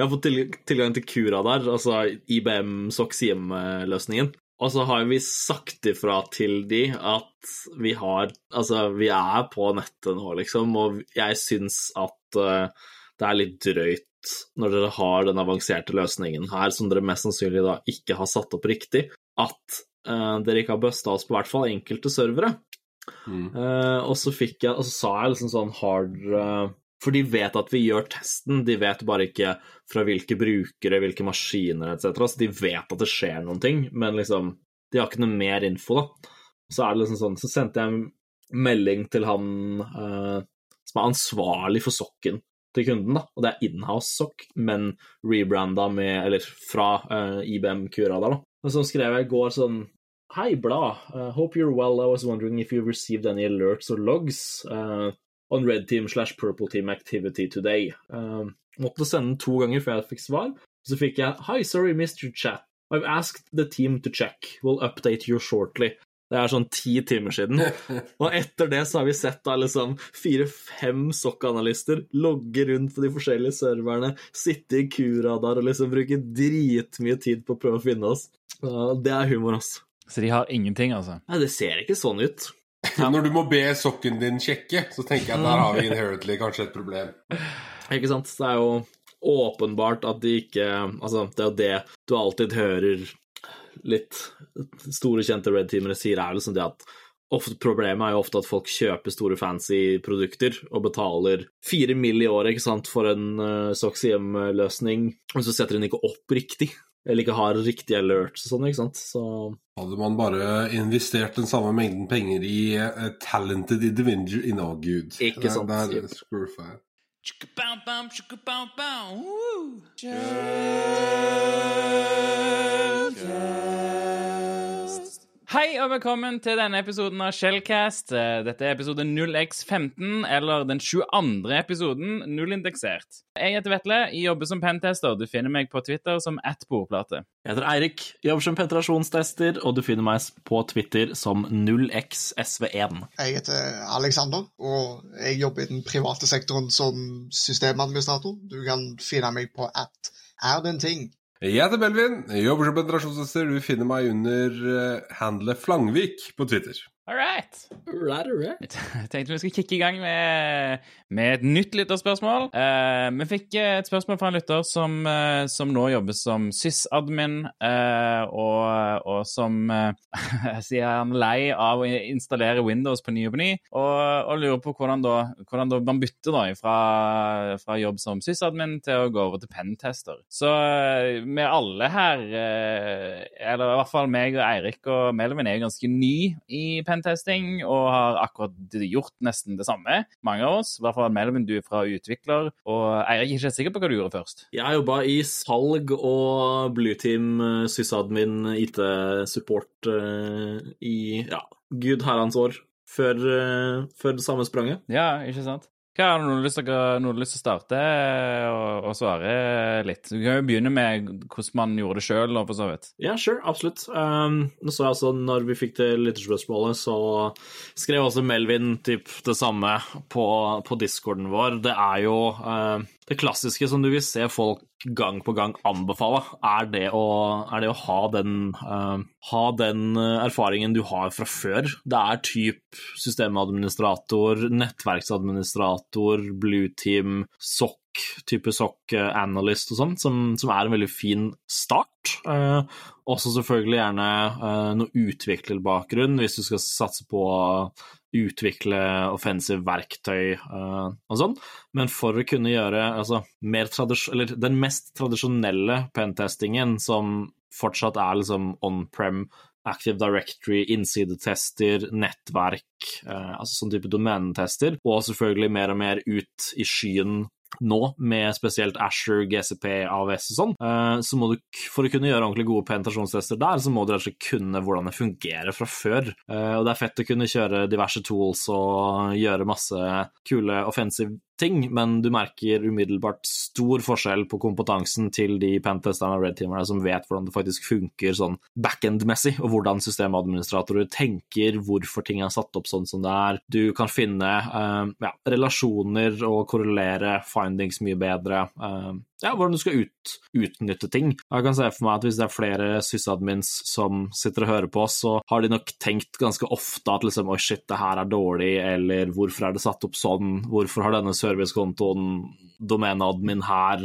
vi har fått tilgang til Curadar, altså IBM Soxiem-løsningen. Og så har vi sagt ifra til de at vi har Altså, vi er på nettet nå, liksom, og jeg syns at uh, det er litt drøyt når dere har den avanserte løsningen her, som dere mest sannsynlig da ikke har satt opp riktig, at uh, dere ikke har busta oss på hvert fall enkelte servere. Mm. Uh, og så fikk jeg, og så sa jeg liksom sånn hard For de vet at vi gjør testen, de vet bare ikke fra hvilke brukere, hvilke maskiner etc. Så de vet at det skjer noen ting, men liksom De har ikke noe mer info, da. Så er det liksom sånn, så sendte jeg en melding til han som er ansvarlig for sokken til kunden, da, og det er inhouse sokk, men rebranda med Eller fra eh, IBM Curada, da. Og så skrev jeg i går sånn Hei, blad. Uh, hope you're well. I was wondering if you received any alerts or logs uh, on red team slash purple team activity today. Uh, måtte sende den to ganger før jeg fikk svar. Så fikk jeg Hi, sorry, your chat. I've asked the team to check. We'll update you shortly. Det er sånn ti timer siden. Og etter det så har vi sett da liksom fire-fem sokkanalyster logge rundt på de forskjellige serverne, sitte i kuradar og liksom bruke dritmye tid på å prøve å finne oss. Det er humor, altså. Så de har ingenting, altså? Nei, det ser ikke sånn ut. Ja. Når du må be sokken din sjekke, så tenker jeg at der har vi inherently kanskje et problem. Ikke sant. Det er jo åpenbart at de ikke Altså, det er jo det du alltid hører litt store, kjente red teamere sier, er liksom det at ofte, problemet er jo ofte at folk kjøper store, fancy produkter og betaler fire mill. i året for en uh, eh, SoxyM-løsning, og så setter hun ikke opp riktig. Eller ikke har riktige alerts og sånn, ikke sant. Så Hadde man bare investert den samme mengden penger i uh, talented individual in oh, gud. Ikke sant. Det er screwfire. Hei og velkommen til denne episoden av Shellcast. Eh, dette er episode 0x15, eller den 22. episoden, nullindeksert. Jeg heter Vetle, jeg jobber som pentester. Du finner meg på Twitter som attbordplate. Jeg heter Eirik, jobber som penetrasjonstester, og du finner meg på Twitter som 0xsv1. Jeg heter Alexander, og jeg jobber i den private sektoren som systemadministrator. Du kan finne meg på at er det en ting. Jeg heter Belvin, jobber som penetrasjonstester. Du finner meg under uh, handlet Flangvik på Twitter. All right. right, right. Jeg tenkte vi skulle kicke i gang med, med et nytt lytterspørsmål. Uh, vi fikk et spørsmål fra en lytter som, uh, som nå jobber som sysadmin, uh, og, og, som sier han er lei av å installere Windows på ny og på ny, og, og lurer på hvordan, da, hvordan da man bytter da fra, fra, jobb som sysadmin til å gå over til pentester. Så vi alle her, eller i hvert fall meg og Eirik og Melvin, er jo ganske ny i pentester pentesting og har akkurat gjort nesten det samme. Mange av oss, i hvert fall Melvin, du er fra utvikler. Og Eirik er ikke sikker på hva du gjorde først. Jeg jobba i salg og Blueteam, eh, sysadmin, IT-support uh, i ja, gud herrens år. Før, uh, før det samme spranget. Ja, ikke sant? Hva Har du lyst til, til å starte og, og, svare litt? Du kan jo begynne med hvordan man gjorde det sjøl. Ja, sure, absolutt. Um, så altså, når vi fikk det lytterspørsmålet, så skrev også Melvin typ det samme på, på discorden vår. Det er jo uh, det klassiske som du vil se folk gang på gang anbefale, er det å, er det å ha, den, uh, ha, den, erfaringen du har fra før. Det er typ systemadministrator, nettverksadministrator, Blue Team, SOC, type SOC analyst og sånn, som, som, er en veldig fin start. Uh, også selvfølgelig gjerne uh, noe utviklerbakgrunn hvis du skal satse på utvikle offensive verktøy uh, og sånn, men for å kunne gjøre altså, eller, den mest tradisjonelle pentestingen, som fortsatt er liksom on-prem, Active Directory, innsidetester, nettverk, uh, altså sånn type domenetester, og selvfølgelig mer og mer ut i skyen nå, med spesielt Asher, GCP, AVS og sånn, eh, så må du, for å kunne gjøre ordentlig gode penetrasjonstester der, så må du rett og slett kunne hvordan det fungerer fra før. Eh, og det er fett å kunne kjøre diverse tools og gjøre masse kule offensive ting, men du merker umiddelbart stor forskjell på kompetansen til de pentesterne og red-teamerne som vet hvordan det faktisk funker sånn backend-messig, og hvordan systemadministratorer tenker, hvorfor ting er satt opp sånn som det er. Du kan finne uh, ja, relasjoner og korrelere findings mye bedre. Uh, ja, hvordan du skal ut, utnytte ting. Jeg kan se for meg at hvis det er flere sysadmins som sitter og hører på, så har de nok tenkt ganske ofte at liksom oi, shit, det her er dårlig, eller hvorfor er det satt opp sånn, hvorfor har denne servicekontoen domeneadmin her?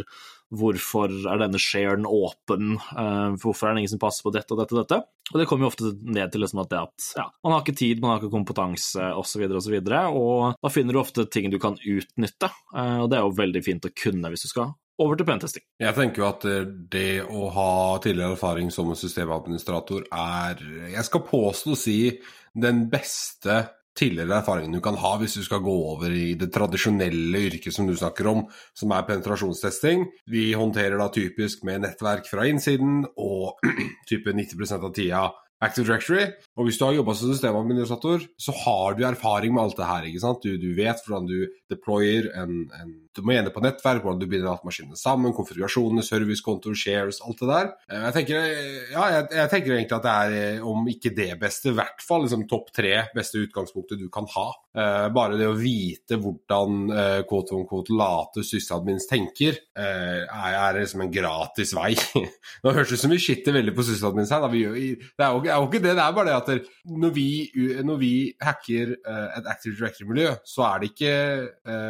Hvorfor er denne sharen åpen? Uh, hvorfor er det ingen som passer på dette og dette og dette? Og det kommer jo ofte ned til liksom at, det at ja, man har ikke tid, man har ikke kompetanse osv., og, så videre, og da finner du ofte ting du kan utnytte, uh, og det er jo veldig fint å kunne hvis du skal over til pentesting. Jeg tenker jo at det å ha tidligere erfaring som en systemadministrator er, jeg skal påstå å si, den beste tidligere erfaringen du kan ha hvis du skal gå over i det tradisjonelle yrket som du snakker om, som er penetrasjonstesting. Vi håndterer da typisk med nettverk fra innsiden, og type 90% av tida Active Directory. Og hvis du har jobba som systemadministrator, så har du erfaring med alt det her. ikke sant? Du, du vet hvordan du deployer en, en domene på nettverk, hvordan du binder maskinene sammen, konfigurasjonene, servicekontor, shares, alt det der. Eh, jeg tenker, ja, jeg, jeg tenker egentlig at det er, eh, om ikke det beste, i hvert fall liksom, topp tre beste utgangspunktet du kan ha. Uh, bare det å vite hvordan uh, quote on quote late sysadmins tenker, uh, er, er liksom en gratis vei. Nå høres det ut som vi skitter veldig på sysadmins her. Vi, det er jo, er jo, ikke det, det er bare det at når vi, når vi hacker et Active Directory-miljø, så er det ikke,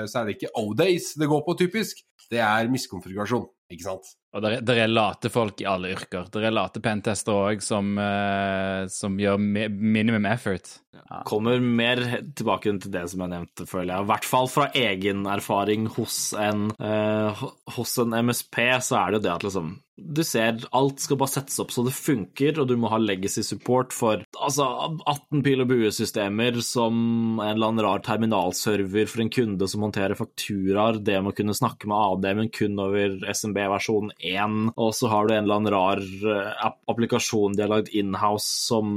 så er det ikke O-days det går på, typisk, det er miskonfigurasjon, ikke sant? Og det er, er late folk i alle yrker. Det er late pentester òg som, uh, som, gjør minimum effort. Ja. Kommer mer tilbake til det som jeg nevnte, føler jeg. I hvert fall fra egen erfaring hos en, uh, hos en MSP, så er det jo det at liksom du ser alt skal bare settes opp så det funker, og du må ha legacy support for altså 18 pil og bue-systemer som en eller annen rar terminalserver for en kunde som håndterer fakturaer, det med å kunne snakke med AD, men kun over SMB versjon 1, og så har du en eller annen rar eh, applikasjon de har lagd inhouse som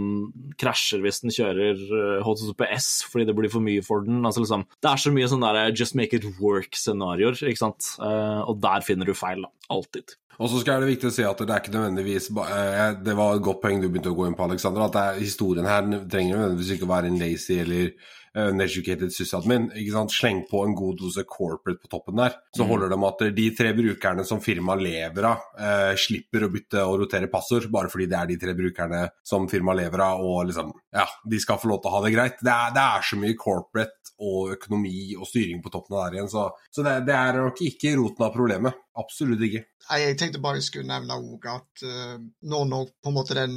krasjer hvis den kjører HTTPS eh, fordi det blir for mye for den. Altså liksom, det er så mye sånn der just make it work-scenarioer, ikke sant, eh, og der finner du feil, da. Alltid. Og så skal det viktig å si at det er ikke nødvendigvis eh, Det var et godt poeng du begynte å gå inn på, Alexander. At er, historien her trenger nødvendigvis ikke å være en lazy eller uneducated sysadmin. ikke sant? Sleng på en god dose corporate på toppen der. Så mm. holder det med at de tre brukerne som firmaet lever av, eh, slipper å bytte og rotere passord, bare fordi det er de tre brukerne som firmaet lever av, og liksom Ja, de skal få lov til å ha det greit. Det er, det er så mye corporate og økonomi og styring på toppen av der igjen, så, så det, det er nok ikke roten av problemet. Absolutt ikke. Nei, Jeg tenkte bare jeg skulle nevne òg at uh, nå når på en måte den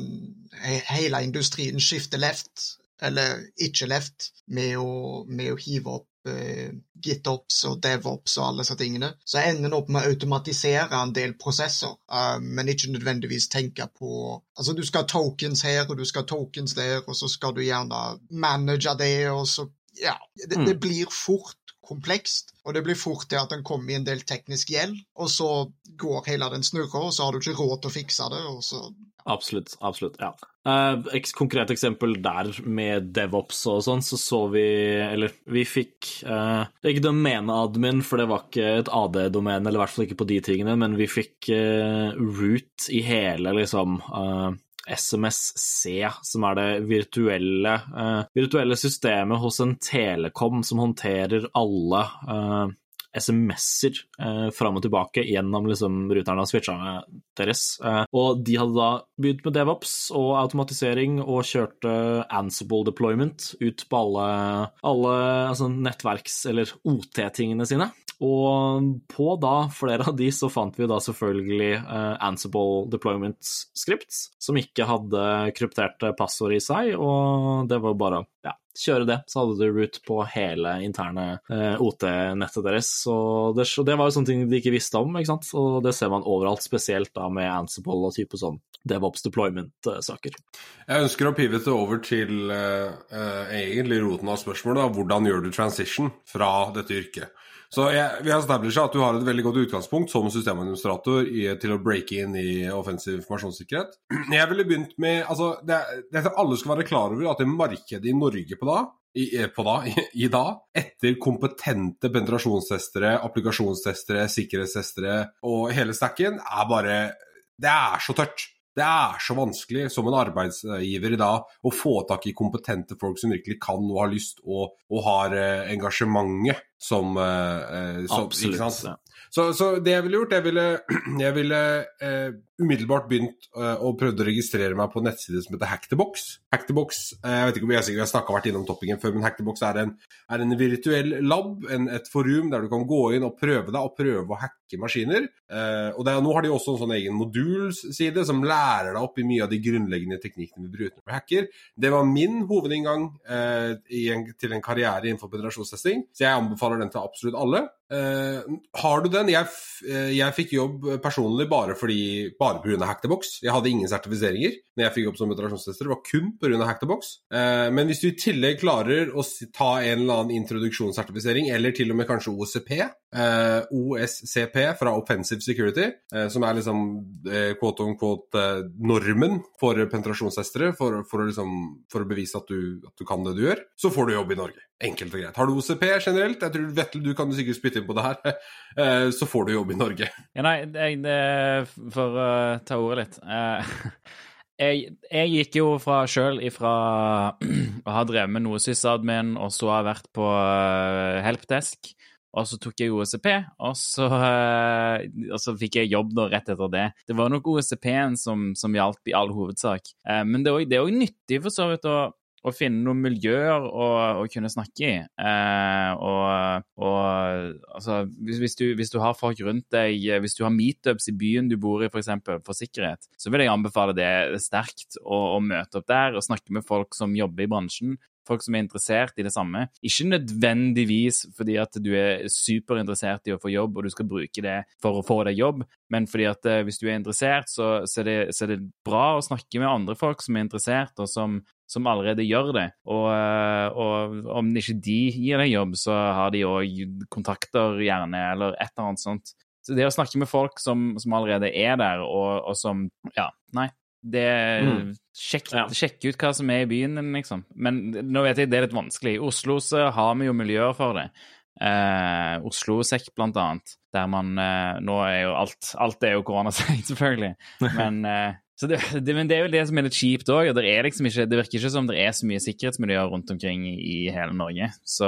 hele industrien skifter left, eller ikke left, med å, med å hive opp uh, GitOps og DevOps og alle disse tingene, så ender en opp med å automatisere en del prosesser, uh, men ikke nødvendigvis tenke på Altså, du skal ha tokens her, og du skal ha tokens der, og så skal du gjerne manage det, og så Ja. Det, mm. det blir fort komplekst, og det blir fort til at den kommer i en del teknisk gjeld, og så går hele den snurra, og så har du ikke råd til å fikse det, og så Absolutt. absolutt, ja. Et konkret eksempel der med DevOps og sånn, så så vi Eller vi fikk er ikke domeneadmin, for det var ikke et AD-domene, eller i hvert fall ikke på de tingene, men vi fikk uh, root i hele liksom uh, SMSC, som er det virtuelle, uh, virtuelle systemet hos en telekom som håndterer alle uh, SMS-er eh, fram og tilbake gjennom liksom, ruterne og switchene deres. Eh, og de hadde da begynt med DevOps og automatisering og kjørte Ansible deployment ut på alle, alle altså, nettverks- eller OT-tingene sine. Og på da flere av de så fant vi da selvfølgelig uh, Ansible deployment scripts, som ikke hadde krypterte passord i seg, og det var bare ja, kjøre det, så hadde du root på hele interne uh, OT-nettet deres. Så det, det, var jo sånne ting de ikke visste om, ikke sant? og det ser man overalt, spesielt da med Ansible og type sånn DevOps deployment-saker. Jeg ønsker å pivote over til uh, egentlig roten av spørsmålet, da. hvordan gjør du transition fra dette yrket? Så jeg, har establisha at du har et veldig godt utgangspunkt som systemadministrator i, til å breake inn i offensiv informasjonssikkerhet. Jeg ville begynt med altså, det, det, Alle skal være klar over at det markedet i Norge på da i, på da, i, i dag, etter kompetente penetrasjonstestere, applikasjonstestere, sikkerhetstestere og hele stacken, er bare Det er så tørt. Det er så vanskelig som en arbeidsgiver i dag å få tak i kompetente folk som virkelig kan og har lyst og, og har eh, engasjementet som, eh, som Absolutt. Så, så det jeg ville gjort, jeg ville, jeg ville eh, umiddelbart begynt uh, å prøve å registrere meg på en nettside som heter Hackthebox. Hackthebox, uh, jeg vet ikke om jeg, jeg har snakket, vært innom toppingen før, men Hackthebox er en, er en virtuell lab, en, et forum der du kan gå inn og prøve deg, og prøve å hacke maskiner. Uh, og det, nå har de også en sånn egen modulside som lærer deg opp i mye av de grunnleggende teknikkene vi bruker når vi hacker. Det var min hovedinngang eh, en, til en karriere innenfor penetrasjonstesting, så jeg anbefaler den til absolutt alle. Har du den? Jeg, jeg, fikk jobb personlig bare fordi bare pga. Box. Jeg hadde ingen sertifiseringer når jeg fikk jobb som moderasjonstester. Det var kun pga. Hackthebox. Eh, men hvis du i tillegg klarer å ta en eller annen introduksjonssertifisering, eller til og med kanskje OSCP, OSCP fra Offensive Security, som er liksom quote on quote normen for penetrasjonstestere for, for, å liksom, for, å bevise at du, at du kan det du gjør, så får du jobb i Norge. Enkelt og greit. Har du OCP generelt, jeg tror Vetle du kan sikkert spytte inn på det her, eh, så får du jobb i Norge. Ja, nei, jeg, for å uh, ta ordet litt uh, jeg, jeg, gikk jo fra sjøl ifra å ha drevet med noe sysadmin, og så har jeg vært på helpdesk. Og så tok jeg OSCP, og så, og så fikk jeg jobb da rett etter det. Det var nok OSCP-en som, som hjalp i all hovedsak. Men det er òg nyttig for så vidt å å finne noen miljøer å, å kunne snakke i. Eh, og, og altså, hvis, hvis, du, hvis, du, har folk rundt deg, hvis du har meetups i byen du bor i f.eks. For, eksempel, for sikkerhet, så vil jeg anbefale det sterkt å, å møte opp der og snakke med folk som jobber i bransjen folk som er interessert i det samme. Ikke nødvendigvis fordi at du er superinteressert i å få jobb og du skal bruke det for å få deg jobb, men fordi at eh, hvis du er interessert, så, så, er det, så, er det, bra å snakke med andre folk som er interessert, og som, som allerede gjør det. Og, eh, og, om ikke de gir deg jobb, så har de òg kontakter, gjerne, eller et eller annet sånt. Så det å snakke med folk som, som allerede er der, og, og som Ja, nei. Det mm. sjekk, ja. sjekk, ut hva som er i byen din, liksom. Men nå vet jeg det er litt vanskelig. I Oslo så har vi jo miljøer for det. Eh, Oslo Sekk, blant annet, der man eh, Nå er jo alt Alt er jo koronasekk, selvfølgelig, men eh, det, det, men det er jo det som er litt kjipt òg. Det, liksom det virker ikke som det er så mye sikkerhetsmiljøer rundt omkring i hele Norge. Så,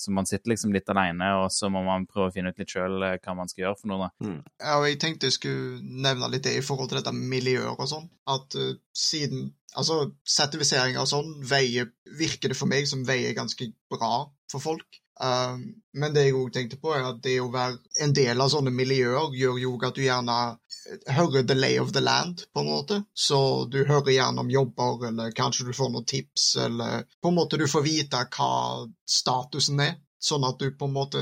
så, man sitter liksom litt alene, og så må man prøve å finne ut litt sjøl eh, hva man skal gjøre for noe. da. Mm. Ja, og Jeg tenkte jeg skulle nevne litt det i forhold til dette miljøet og sånn. At uh, siden Altså, sertifiseringer og sånn veier, virker det for meg som veier ganske bra for folk. Uh, men det jeg òg tenkte på, er at det å være en del av sånne miljøer gjør jo at du gjerne hører the lay of the land, på en måte. Så du hører gjerne om jobber, eller kanskje du får noen tips, eller på en måte du får vite hva statusen er. Sånn at du på en måte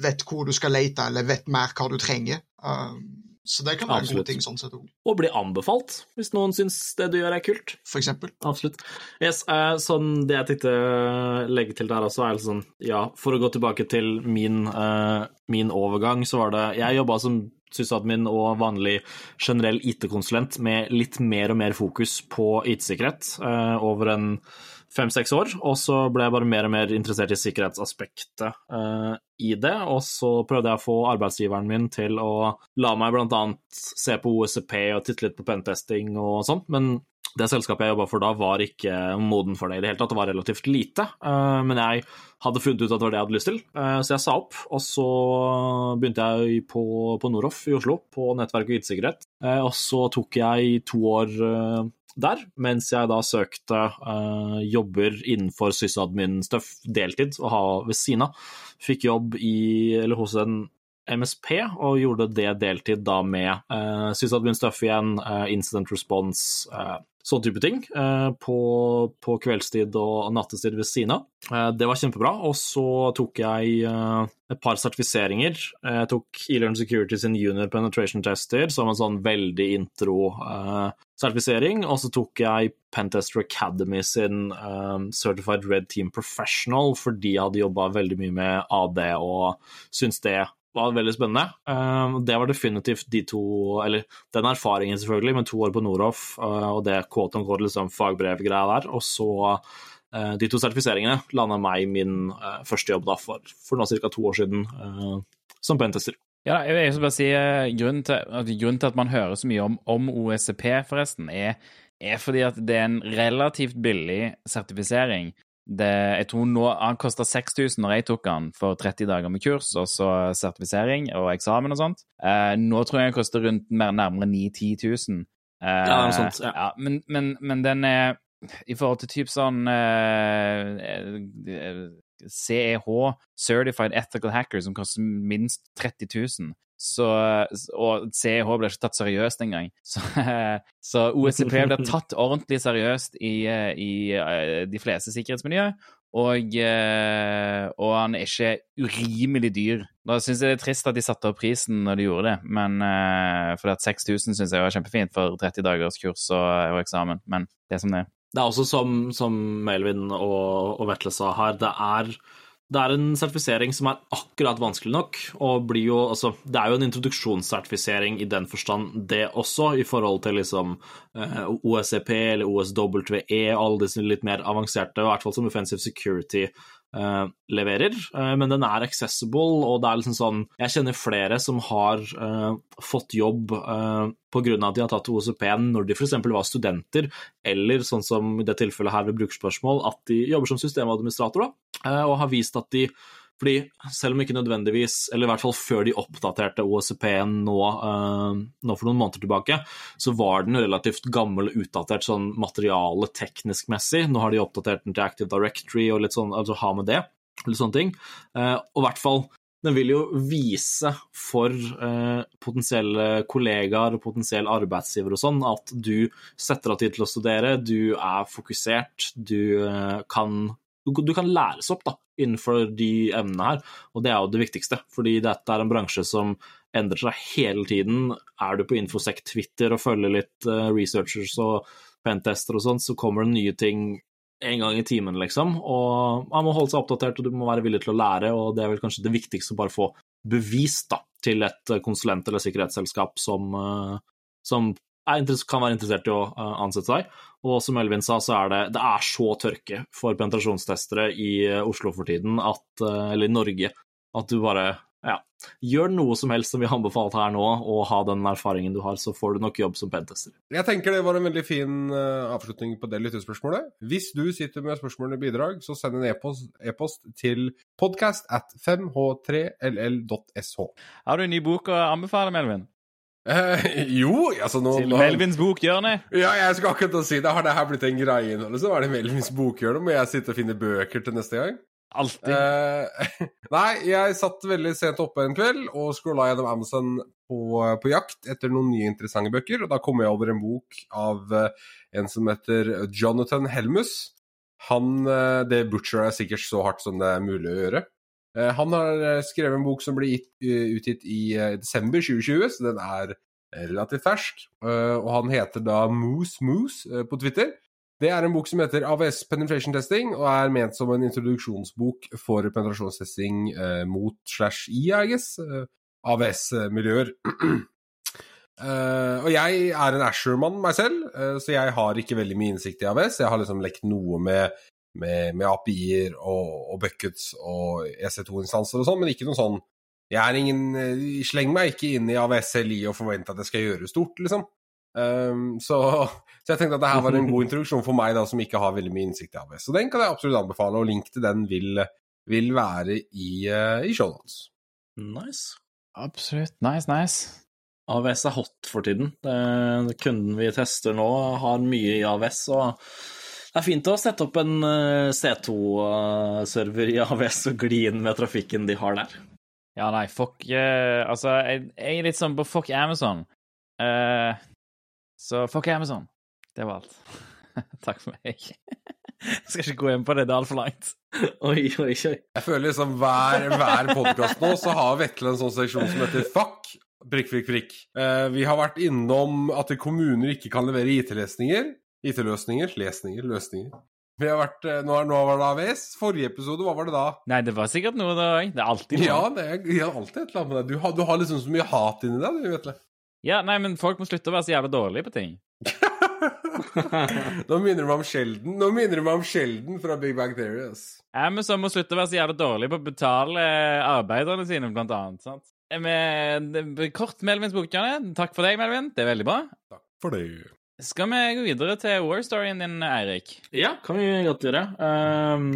vet hvor du skal lete, eller vet mer hva du trenger. Um, så det kan være Absolutt. en god ting sånn sett òg. Og bli anbefalt, hvis noen syns det du gjør er kult. For eksempel. Absolutt. Yes, uh, sånn det jeg tenkte å legge til der også, er sånn Ja, for å gå tilbake til min, uh, min overgang, så var det Jeg jobba som sysadmin og vanlig generell IT-konsulent med litt mer og mer fokus på IT-sikkerhet uh, over en fem-seks år, og så ble jeg bare mer og mer interessert i sikkerhetsaspektet uh, i det. Og så prøvde jeg å få arbeidsgiveren min til å la meg bl.a. se på OSCP og titte litt på pentesting og sånt, men det selskapet jeg jobba for da, var ikke moden for det i det hele tatt. Det var relativt lite, uh, men jeg hadde funnet ut at det var det jeg hadde lyst til, uh, så jeg sa opp. Og så begynte jeg på, på Noroff i Oslo, på nettverk og IT-sikkerhet. Og så tok jeg to år der, mens jeg da søkte jobber innenfor sysadmin-stuff deltid å ha ved siden av. Fikk jobb i, eller hos en MSP og gjorde det deltid da med uh, sysadmin-stuff igjen, uh, incident response, uh, sånn type ting, uh, på, på, kveldstid og nattestid ved siden av. Det var kjempebra. Og så tok jeg et par sertifiseringer. Jeg tok E-Learn Security sin Junior Penetration Tester som en sånn veldig intro-sertifisering, og så tok jeg Pentester Academy sin um, Certified Red Team Professional fordi jeg hadde jobba veldig mye med AD og syntes det var veldig spennende. Uh, det var definitivt de to, eller den erfaringen selvfølgelig, med to år på Noroff uh, og det quote on quote liksom fagbrevgreia der. Og så uh, de to sertifiseringene landa meg min første jobb da for, for nå ca. to år siden som pentester. Ja, jeg vil bare si grunnen til, grunnen til, at man hører så mye om, om OSCP, forresten, er, er fordi at det er en relativt billig sertifisering det, jeg tror nå, Han kosta 6000 når jeg tok han for 30 dager med kurs og så sertifisering og eksamen og sånt. Eh, nå tror jeg han koster rundt mer nærmere 9000-10 000. Eh, Ja, noe sånt, ja. ja, men, men, men den er I forhold til typ sånn eh, eh, CEH, Certified Ethical Hacker, som koster minst 30 000 så, og CEH ble ikke tatt seriøst engang. Så, så OSCP blir tatt ordentlig seriøst i, eh, i eh, de fleste sikkerhetsmiljøer. Og, eh, og han er ikke urimelig dyr. Da syns jeg det er trist at de satte opp prisen når de gjorde det, men for at 6000 syns jeg var kjempefint for 30 dagers kurs og, og eksamen, men det er som det er. Det er også som, som Melvin og, og Vetle sa her, det er, det er en sertifisering som er akkurat vanskelig nok. og jo, altså, Det er jo en introduksjonssertifisering i den forstand, det også, i forhold til liksom eh, OSCP eller OSWE, alle disse litt mer avanserte, i hvert fall som Offensive Security eh, leverer. uh, men den er accessible, og det er liksom sånn Jeg kjenner flere som har uh, fått jobb uh, pga. at de har tatt OSCP-en når de f.eks. var studenter, eller sånn som i det tilfellet her ved brukerspørsmål, at de jobber som systemadministrator da, og har vist at de fordi selv om ikke nødvendigvis, eller i hvert fall før de oppdaterte OSP-en nå, eh, nå for noen måneder tilbake, så var den relativt gammel og utdatert sånn materiale teknisk messig. Nå har de oppdatert den til Active Directory og litt sånn, altså ha med det, litt sånne ting. Eh, og i hvert fall, den vil jo vise for eh, potensielle kollegaer og potensielle arbeidsgiver og sånn at du setter av tid til å studere, du er fokusert, du eh, kan du, du kan læres opp da, innenfor de emnene her, og det er jo det viktigste. Fordi dette er en bransje som endrer seg hele tiden. Er du på Infosec Twitter og følger litt uh, researchers og pentester og sånn, så kommer det nye ting en gang i timen, liksom. Og man må holde seg oppdatert, og du må være villig til å lære, og det er vel kanskje det viktigste å bare få bevist da, til et konsulent- eller sikkerhetsselskap som, uh, som kan være interessert i å uh, ansette seg. Og som Elvin sa, så er det, det er så tørke for penetrasjonstestere i uh, Oslo for tiden, at, uh, eller i Norge, at du bare ja, gjør noe som helst som vi har anbefalt her nå, og ha den erfaringen du har, så får du nok jobb som pentester. Jeg tenker det var en veldig fin avslutning på det lyttespørsmålet. Hvis du sitter med spørsmål eller bidrag, så send en e-post e til podcast at 5h3ll.sh. Har du en ny bok å anbefale, Melvin? Eh, jo, altså nå Til Melvins bokhjørne? Ja, jeg skal akkurat å si det. Har det her blitt en greie nå, liksom? så er det Melvins bokhjørne? Må jeg sitte og finne bøker til neste gang? Alltid. Eh, nei, jeg satt veldig sent oppe en kveld og scrolla gjennom Amazon på, på jakt etter noen nye interessante bøker, og da kom jeg over en bok av eh, en som heter Jonathan Helmus. Han eh, Det butcher jeg sikkert så hardt som det er mulig å gjøre. Eh, han har eh, skrevet en bok som ble eh, utgitt i desember 2020, så den er relativt fersk. Og han heter da Moose Moose på Twitter. Det er en bok som heter AVS Penetration Testing, og er ment som en introduksjonsbok for penetrasjonstesting mot slash i, I guess, AVS-miljøer. Og jeg er en Asher-mann meg selv, så jeg har ikke veldig mye innsikt i AVS. Jeg har liksom lekt noe med, med, med API-er og, og buckets og EC2-instanser og sånn, men ikke noe sånn jeg er ingen, eh, Sleng meg ikke inn i AVS-LI og forvent at jeg skal gjøre stort, liksom. Um, så, så jeg tenkte at det her var en god introduksjon for meg da, som ikke har veldig mye innsikt i AVS. Så den kan jeg absolutt anbefale, og link til den vil, vil være i, uh, i shownotes. Nice. Absolutt. Nice, nice. AVS er hot for tiden. Det, kunden vi tester nå, har mye i AVS. og det er fint å sette opp en eh, C2-server i AVS og gli inn med trafikken de har der. Ja, nei, fuck uh, Altså, jeg, jeg er litt sånn på fuck Amazon. Uh, så fuck Amazon. Det var alt. Takk for meg. Jeg skal ikke gå inn på det, det er altfor langt. Oi, oi, oi. Jeg føler liksom hver, hver podkast nå så har Vetle en sånn seksjon som heter Fuck, prikk, prikk, prikk. Uh, vi har vært innom at kommuner ikke kan levere IT-løsninger. IT-løsninger, lesninger, løsninger. Vi har vært, eh, nå, er- nå var det AVS. Forrige episode, hva var det da? Nei, det var sikkert noe da òg. Det er alltid noe. Ja, det er, ja, alltid et eller annet med det. Du har, du har liksom så mye hat inni deg, du, Vetle. Ja, nei, men folk må slutte å være så jævla dårlige på ting. Nå minner du meg om Sheldon Nå minner du meg om Sheldon fra Big Bang Theory. ass. Amazon må slutte å være så jævla dårlige på å betale arbeiderne sine, blant annet. sant? Med, kort Melvins bokhjørne. Takk for deg, Melvin. Det er veldig bra. Takk for det. Skal vi gå videre til war-storyen din, Eirik? Ja, kan vi godt gjøre. Um,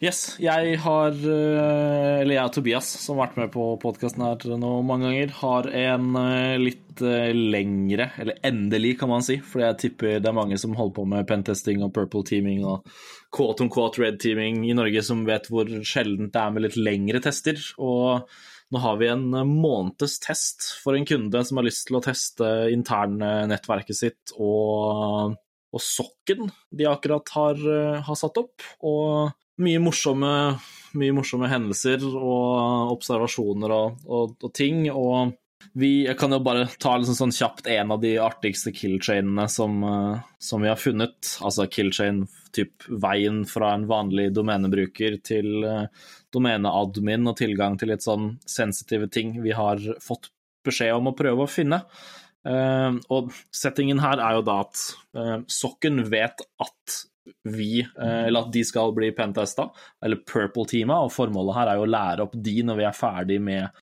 yes, jeg har uh, Eller jeg og Tobias, som har vært med på podkasten her nå mange ganger, har en uh, litt uh, lengre Eller endelig, kan man si, for jeg tipper det er mange som holder på med pentesting og purple teaming og quote on quote red teaming i Norge, som vet hvor sjeldent det er med litt lengre tester. og nå har vi en måneds test for en kunde som har lyst til å teste internnettverket sitt og, og sokken de akkurat har, har, satt opp. Og mye morsomme, mye morsomme hendelser og observasjoner og, og, og ting. Og vi, jeg kan jo bare ta liksom sånn kjapt en av de artigste killchainene som, som vi har funnet. Altså killchain, typ veien fra en vanlig domenebruker til domeneadmin og tilgang til litt sånn sensitive ting vi har fått beskjed om å prøve å finne. Uh, og settingen her er jo da at uh, sokken vet at vi, eller at de skal bli pentesta, eller purple-teama, og formålet her er jo å lære opp de når vi er ferdig med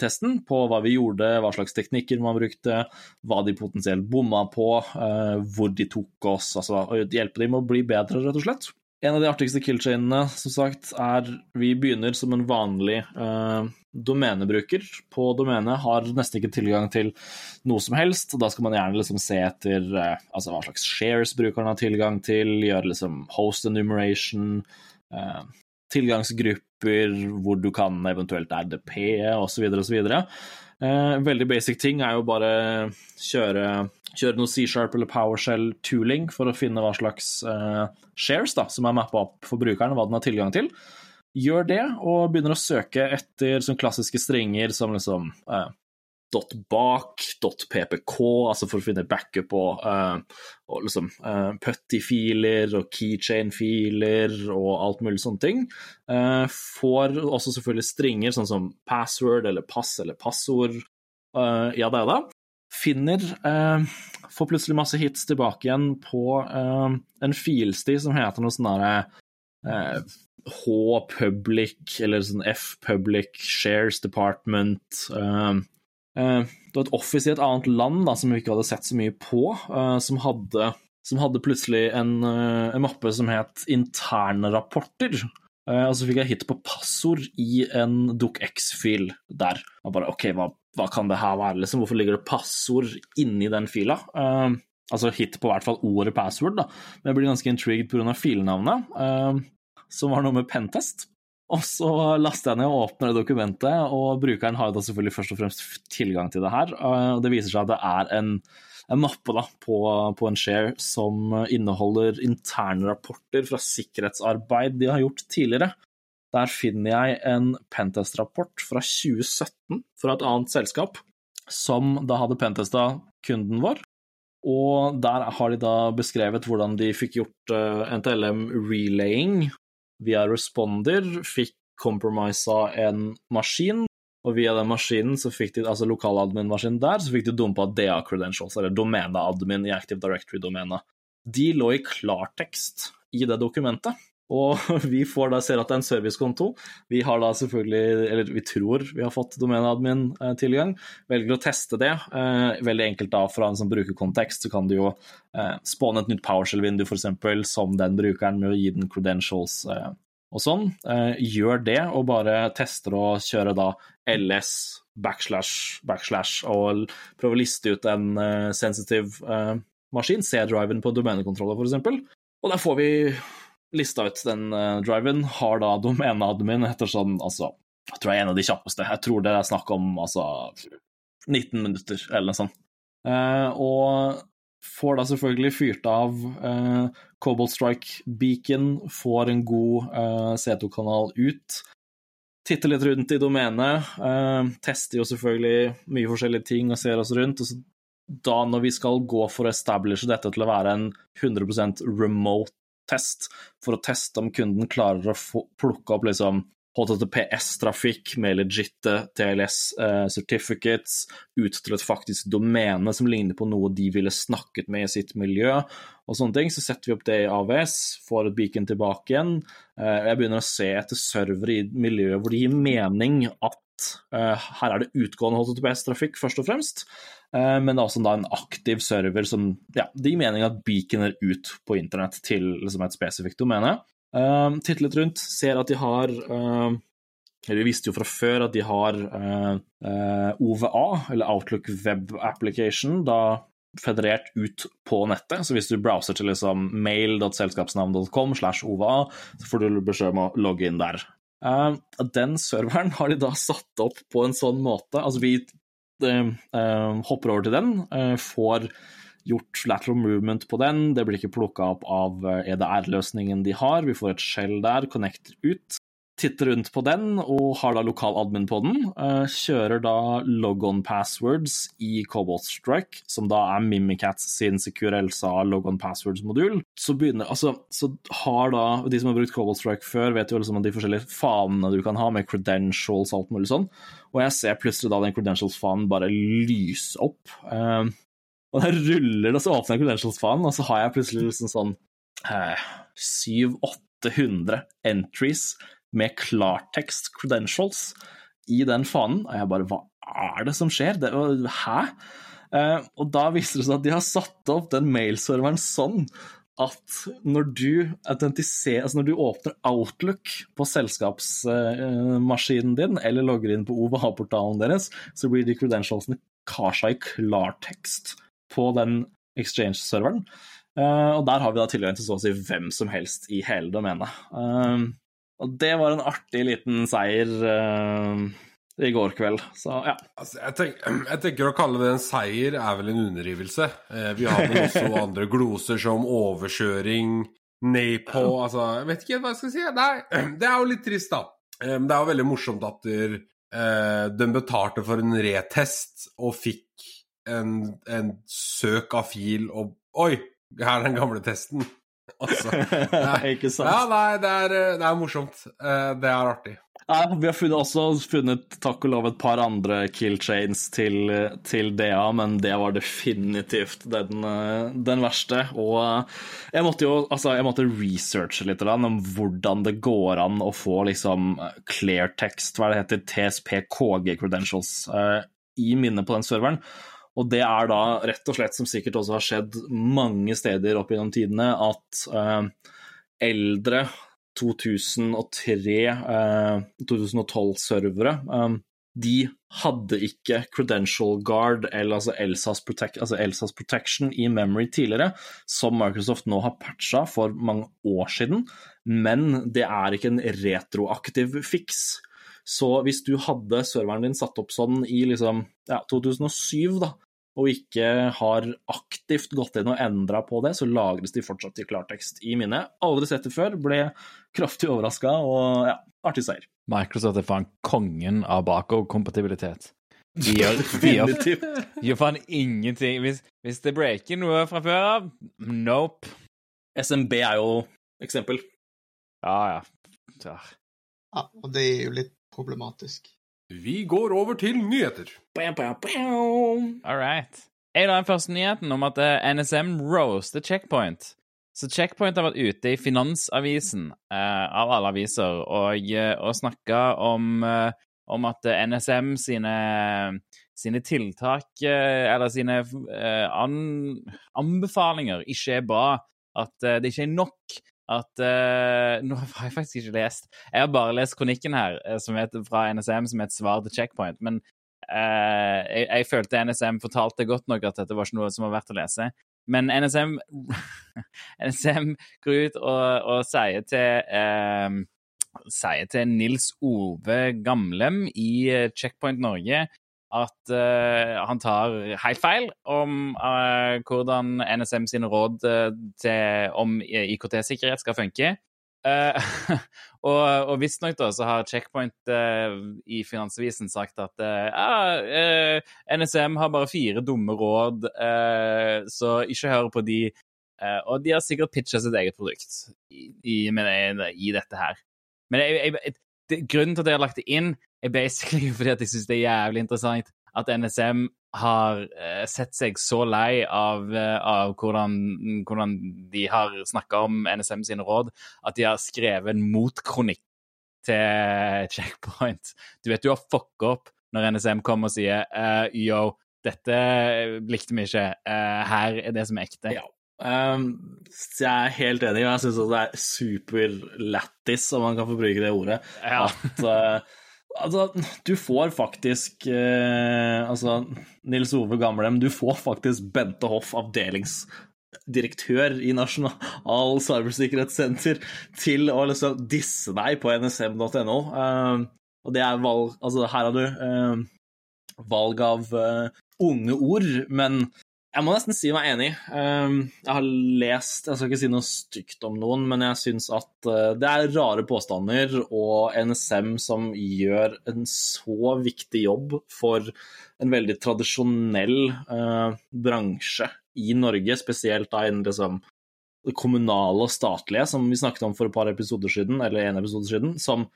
testen, på hva vi gjorde, hva slags teknikker man brukte, hva de potensielt bomma på, hvor de tok oss, altså hjelpe dem med å bli bedre, rett og slett. En av de artigste killchainene som sagt, er vi begynner som en vanlig eh, domenebruker. På domenet har nesten ikke tilgang til noe som helst. og Da skal man gjerne liksom se etter eh, altså hva slags shares brukeren har tilgang til, gjøre liksom host enumeration, uh, tilgangsgrupper, hvor du kan eventuelt RDP osv. osv. Eh, veldig basic ting er jo bare kjøre kjøre noe C-sharp eller PowerShell-tooling for å finne hva slags eh, shares da, som er mappa opp for brukeren, hva den har tilgang til. Gjør det, og begynner å søke etter sånn klassiske stringer som liksom uh, .bak, .ppk, altså for å finne backup og, uh, og liksom uh, putty-filer og keychain-filer og alt mulig sånne ting. Uh, får også selvfølgelig stringer sånn som password eller pass eller passord. Uh, ja det er det. finner eh, Får plutselig masse hits tilbake igjen på eh, en filsti som heter noe sånn derre eh, H-public, eller sånn F-public shares department. Eh, eh, det var et office i et annet land da, som vi ikke hadde sett så mye på, eh, som hadde, som hadde plutselig en, en mappe som het interne rapporter. Og så fikk jeg hit på passord i en docx-fil der. Og bare OK, hva hva kan det her være, liksom? Hvorfor ligger det passord inni den fila? Uh, altså hit på hvert fall ordet password, da. Men jeg blir ganske intrigued pga. filnavnet, uh, som var noe med pentest. Og så laster jeg ned og åpner det dokumentet, og brukeren har jo da selvfølgelig først og fremst tilgang til det her. og det viser seg at det er en, en mappe da, på, på, en share som inneholder interne rapporter fra sikkerhetsarbeid de har gjort tidligere. Der finner jeg en Pentest-rapport fra 2017 fra et annet selskap, som da hadde pentesta kunden vår. Og der har de da beskrevet hvordan de fikk gjort eh, NTLM relaying via responder, fikk compromisa en maskin, og via den maskinen, så fikk de, altså lokaladmin-maskinen der, så fikk de dumpa DA credentials, eller domeneadmin i Active Directory-domenet. De lå i klartekst i det dokumentet. Og vi får da ser at det er en servicekonto. Vi har da selvfølgelig, eller vi tror vi har fått domeneadmin-tilgang. Velger å teste det. Eh, veldig enkelt da fra en sånn brukerkontekst så kan du jo eh, spåne et nytt PowerShell-vindu f.eks. som den brukeren med å gi den credentials eh, og sånn. Gjør det, og bare tester å kjøre da LS backslash backslash og prøve å liste ut en sensitive maskin, C-driven på domenekontroller f.eks. Og der får vi lista ut den uh, driven, har da domeneadmin etter sånn, altså Jeg tror jeg er en av de kjappeste. Jeg tror det er snakk om altså 19 minutter, eller noe sånt. Uh, og får da selvfølgelig fyrt av uh, Cobalt Strike Beacon, får en god uh, C2-kanal ut. Titter litt rundt i domenet, tester jo selvfølgelig mye forskjellige ting og ser oss rundt. og så da når vi skal gå for å establishe dette til å være en 100% remote test for å teste om kunden klarer å få, plukke opp liksom HTTPS-trafikk med legitte TLS-certificates eh, ut til et faktisk domene som ligner på noe de ville snakket med i sitt miljø, og sånne ting. Så setter vi opp det i AVS, får et beacon tilbake igjen. Eh, jeg begynner å se etter servere i miljøet hvor det gir mening at her er det utgående HTTPS-trafikk, først og fremst, uh, men det er også en aktiv server som ja, det gir mening at beaconer ut på internett til liksom, et spesifikt domene. Uh, titlet rundt, ser at de har eller Vi visste jo fra før at de har OVA, eller Outlook Web Application, da federert ut på nettet. Så hvis du browser til liksom mail.selskapsnavn.com slash OVA, så får du beskjed om å logge inn der. Uh, den serveren har de da satt opp på en sånn måte. Altså, vi uh, uh, hopper over til den, får gjort lateral movement på den, det blir ikke plukka opp av EDR-løsningen de har, vi får et skjell der, connecter ut titter rundt på den og har da lokal admin på den. Uh, kjører da logon passwords i Cobalt Strike, som da er Mimikats sin Secure Elsa logon passwords-modul. Så altså, så har da De som har brukt Cobalt Strike før, vet jo liksom de forskjellige fanene du kan ha med credentials og alt mulig sånn. Og jeg ser plutselig da den credentials-fanen bare lyse opp. Uh, og da ruller det, så åpner jeg credentials-fanen, og så har jeg plutselig liksom sånn uh, 700-800 entries med klartekst credentials i den fanen. Og jeg bare Hva er det som skjer? Det, hæ? Uh, og da viser det seg at de har satt opp den mailserveren sånn at når du Altså når du åpner Outlook på selskapsmaskinen uh, din, eller logger inn på OVH-portalen deres, så blir de credentialsene kasja i klartekst på den exchange-serveren. Uh, og der har vi da tilgang til så å si hvem som helst i hele domenet. Uh, og det var en artig liten seier uh, i går kveld, så ja. Altså, jeg, tenker, jeg, tenker, å kalle det en seier er vel en underdrivelse. Uh, vi har vel også andre gloser som overkjøring, Napo Altså, jeg vet ikke hva jeg skal si. Nei, det er jo litt trist, da. Um, det er jo veldig morsomt at der, uh, den betalte for en retest og fikk en, en søk av fil og Oi, her er den gamle testen. Altså, nei, ikke sant? Ja, nei, det er, det er morsomt. Eh, det er artig. Nei, vi har funnet, også funnet takk og lov et par andre kill chains til, til DA, men det var definitivt den, den, verste. Og jeg måtte jo altså, jeg måtte researche litt om hvordan det går an å få liksom clear text, hva det heter, TSP KG credentials, i minnet på den serveren. Og det er da rett og slett, som sikkert også har skjedd mange steder opp gjennom tidene, at eh, eldre 2003, uh, 2012-servere eh, de hadde ikke Credential Guard eller altså Elsas, Protect, altså Elsas, Protection i memory tidligere, som Microsoft nå har patcha for mange år siden, men det er ikke en retroaktiv fiks. Så hvis du hadde serveren din satt opp sånn i liksom, ja, 2007, da, og ikke har aktivt gått inn og endra på det, så lagres de fortsatt i klartekst i minnet. Aldri sett det før, ble kraftig overraska, og ja, artig seier. Microsoft er faen kongen av bakoverkompatibilitet. De gjør, de gjør, gjør faen ingenting. Hvis, hvis, det breaker noe fra før av, nope. SMB er jo eksempel. Ja, ja. Ja, ja og det er jo litt problematisk. Vi går over til nyheter. All right. Jeg la den første nyheten om at NSM NSM roaster Checkpoint. Så Checkpoint har vært ute i Finansavisen, eh, av alle aviser, og, eh, og snakka om, eh, om, at NSM sine, sine tiltak, eh, eller sine an, anbefalinger, ikke er bra. At det ikke er nok at uh, Nå har jeg faktisk ikke lest Jeg har bare lest kronikken her uh, som heter, fra NSM som heter svar til checkpoint. Men uh, jeg, jeg, følte NSM fortalte godt nok at dette var ikke noe som var verdt å lese. Men NSM, NSM går ut og, og sier til sier til Nils Ove Gamlem i Checkpoint Norge at uh, han tar helt feil om uh, hvordan NSM sine råd uh, til, om IKT-sikkerhet skal funke. og og visstnok så har Checkpoint i Finansavisen sagt at NSM har bare fire dumme råd, så ikke hør på de. og de har sikkert pitcha sitt eget produkt i, i, i dette her. Men jeg, jeg, grunnen til at jeg har lagt det inn, er basically fordi at jeg syns det er jævlig interessant at NSM har eh, sett seg så lei av, eh, av hvordan, hvordan, de har snakka om NSM sine råd, at de har skrevet en motkronikk til checkpoint. Du vet du har fucka opp når NSM kommer og sier uh, yo, dette likte vi ikke, uh, her er det som er ekte. Ja. Um, jeg er helt enig, og jeg syns det er superlættis, om man kan få bruke det ordet, Ja. at uh, Altså, du får faktisk Altså, Nils Ove Gamlem, du får faktisk Bente Hoff, avdelingsdirektør i Nasjonal cybersikkerhetssenter, til å liksom disse deg på nsm.no. og det er valg Altså, her har du valg av unge ord, men jeg må nesten si meg enig. Jeg har lest Jeg skal ikke si noe stygt om noen, men jeg syns at det er rare påstander, og NSM som gjør en så viktig jobb for en veldig tradisjonell bransje i Norge, spesielt da innen liksom det kommunale og statlige, som vi snakket om for et par episoder siden, eller en episode siden, som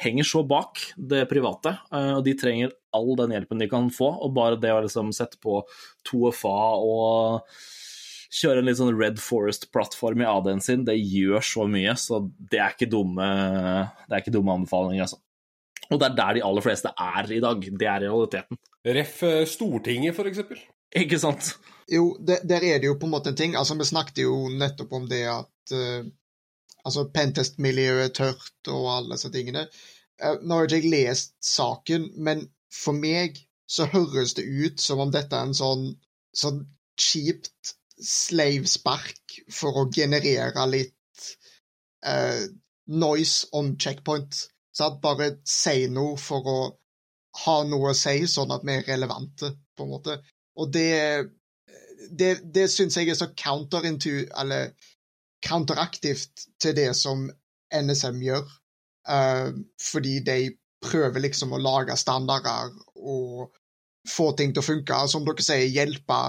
henger så bak det private, og de trenger all den hjelpen de kan få. Og bare det å liksom sette på 2FA og kjøre en litt sånn Red Forest-plattform i AD-en sin, det gjør så mye, så det er ikke dumme, det er ikke dumme anbefalinger, altså. Og det er der de aller fleste er i dag. Det er realiteten. Ref. Stortinget, for eksempel. Ikke sant? Jo, der, der er det jo på en måte en ting. Altså, vi snakket jo nettopp om det at uh, altså Pentest-miljøet tørt og alle disse tingene. Uh, nå har ikke jeg lest saken, men for meg så høres det ut som om dette er en sånn, sånn kjipt slavespark for å generere litt uh, noise on checkpoint. Så at bare si noe for å ha noe å si, sånn at vi er relevante, på en måte. Og det det, det syns jeg er så counterintu... Eller counteraktivt til det som NSM gjør. Uh, fordi de prøver liksom å lage standarder og få ting til å funke, som dere sier, hjelpe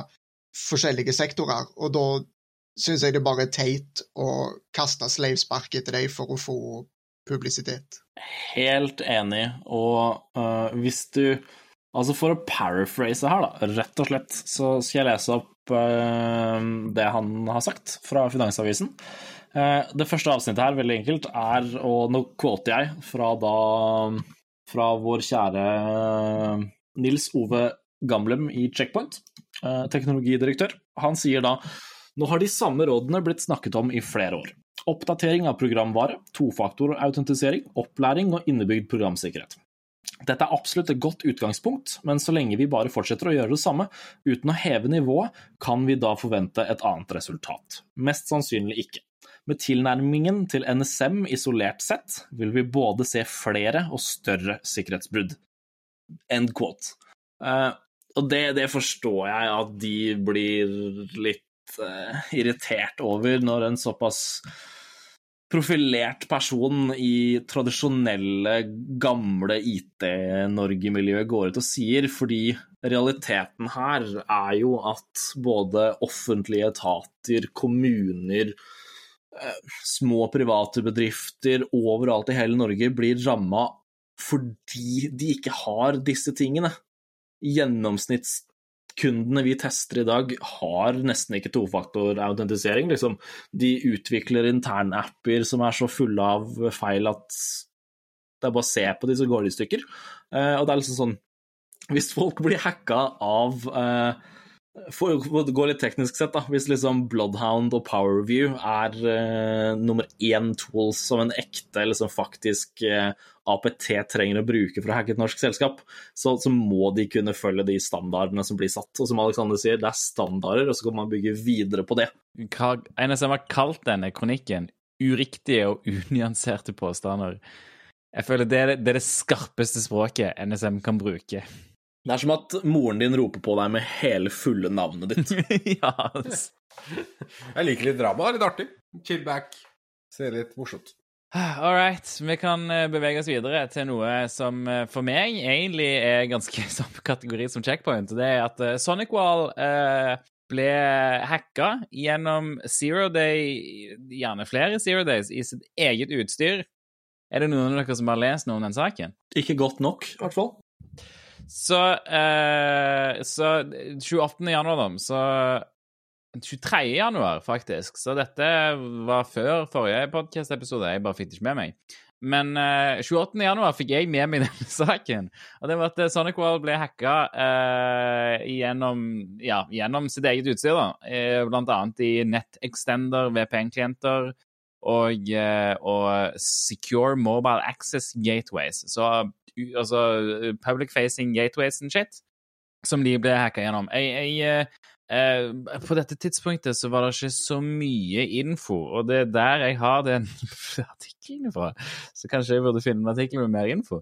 forskjellige sektorer. Og da syns jeg det bare er teit å kaste slavespark etter dem for å få publisitet. Helt enig, og uh, hvis du Altså For å paraphrase her, da, rett og slett, så skal jeg lese opp uh, det han har sagt fra Finansavisen. Uh, det første avsnittet her, veldig enkelt, er, og nå quoter jeg fra da fra vår kjære Nils Ove Gamlem i Checkpoint, teknologidirektør. Han sier da nå har de samme rådene blitt snakket om i flere år. Oppdatering av programvare, tofaktorautentisering, opplæring og innebygd programsikkerhet. Dette er absolutt et godt utgangspunkt, men så lenge vi bare fortsetter å gjøre det samme uten å heve nivået, kan vi da forvente et annet resultat? Mest sannsynlig ikke. Med tilnærmingen til NSM isolert sett vil vi både se flere og større sikkerhetsbrudd. End quote. Uh, og det, det, forstår jeg at de blir litt uh, irritert over når en såpass profilert person i tradisjonelle, gamle IT-Norge-miljøet går ut og sier, fordi realiteten her er jo at både offentlige etater, kommuner, små private bedrifter overalt i hele Norge blir ramma fordi de ikke har disse tingene. Gjennomsnitts kundene vi tester i dag, har nesten ikke tofaktorautentisering. Liksom. De utvikler internapper som er så fulle av feil at det er bare å se på de, så går de i stykker. Uh, og det er liksom sånn Hvis folk blir hacka av uh, for å gå litt teknisk sett, da, hvis liksom Bloodhound og Powerview er uh, nummer én tools som en ekte, liksom faktisk uh, APT trenger å bruke for å hacke et norsk selskap, så, så, må de kunne følge de standardene som blir satt. Og som Alexander sier, det er standarder, og så kan man bygge videre på det. Hva NSM har kalt denne kronikken uriktige og unyanserte påstander. Jeg føler det er det, er det skarpeste språket NSM kan bruke. Det er som at moren din roper på deg med hele fulle navnet ditt. ja. Jeg liker litt drama. Litt artig. Chill back. Ser litt morsomt. All right. Vi kan bevege oss videre til noe som for meg egentlig er ganske samme kategori som checkpoint. Det er at Sonic Wall eh, ble hacka gjennom Zero Day, gjerne flere Zero Days, i sitt eget utstyr. Er det noen av dere som har lest noe om den saken? Ikke godt nok, i hvert fall. Så, eh, så 28. januar, da, så 23. januar, faktisk. Så dette var før forrige podcast-episode. Jeg bare fikk det ikke med meg. Men uh, 28. januar fikk jeg med meg denne saken. Og det var at Sonic World ble hacka uh, gjennom, ja, gjennom sitt eget utstyr. da. Uh, blant annet i NetExtender, VPN-klienter og, og, Secure Mobile Access Gateways. Så altså public facing gateways and shit, som de ble hacka gjennom. Jeg, jeg Eh, på dette tidspunktet så var det ikke så mye info, og det er der jeg har den artikkelen fra. Så kanskje jeg burde finne en artikkel med mer info.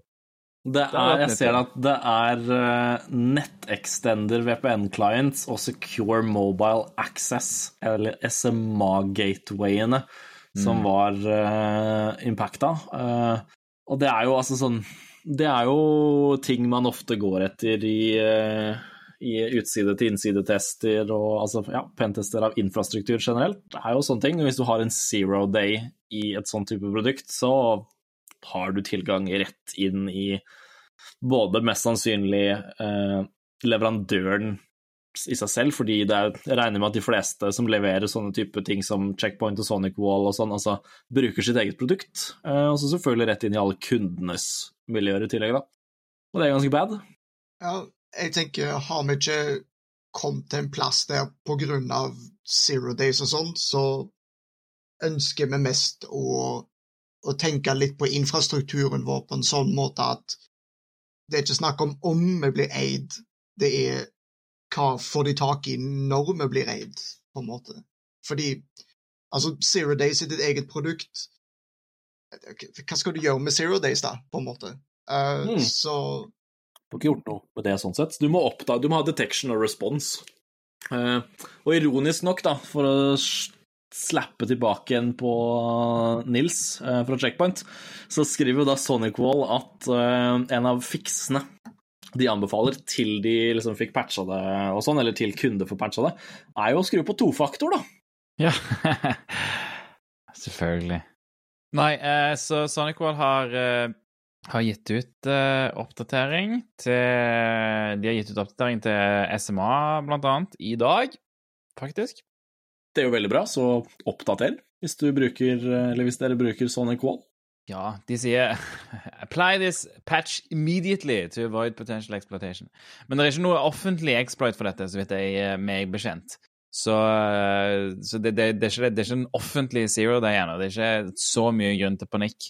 Det er, jeg ser at det er uh, NetExtender VPN-clients og Secure Mobile Access, eller SMA-gatewayene, mm. som var uh, impacta. Uh, og det er jo altså sånn Det er jo ting man ofte går etter i uh, i utside-til-innside-tester og altså, ja, pentester av infrastruktur generelt. Det er jo sånne ting. Hvis du har en zero day i et sånn type produkt, så har du tilgang rett inn i både mest sannsynlig eh, leverandøren i seg selv, fordi det er, jeg regner med at de fleste som leverer sånne type ting som Checkpoint og Sonic Wall og sånn, altså bruker sitt eget produkt. Eh, og så selvfølgelig rett inn i alle kundenes miljøer i tillegg, da. Og det er ganske bad. Ja, jeg tenker, har vi ikke kommet til en plass der av Zero Days og sånn, så ønsker vi mest å, å, tenke litt på infrastrukturen vår på en sånn måte at det er ikke snakk om om vi blir eid, det er hva får de tak i når vi blir eid, på en måte. Fordi altså, Zero Days er ditt eget produkt. Hva skal du gjøre med Zero Days, da, på en måte? Uh, mm. Så du har ikke gjort noe med det sånn sett. Du må, oppdage, du må ha detection og response. Uh, og ironisk nok, da, for å slappe tilbake igjen på Nils uh, fra Checkpoint, så skriver jo da Sonic Wall at uh, en av fiksene de anbefaler til de liksom fikk patcha det og sånn, eller til kunder får patcha det, er jo å skru på tofaktor, da. Ja. Selvfølgelig. Nei, så Sonic Wall har har gitt ut uh, oppdatering til De har gitt ut oppdatering til SMA, blant annet, i dag, faktisk. Det er jo veldig bra, så oppdater hvis du bruker, eller hvis dere bruker Sonic Wall. Ja, de sier Apply this patch immediately to avoid potential exploitation. Men det er ikke noe offentlig exploit for dette, så vidt jeg er meg bekjent. Så, eh, så det, det, det, er ikke, det, er ikke, en offentlig zero day ennå. Det er ikke så mye grunn til panikk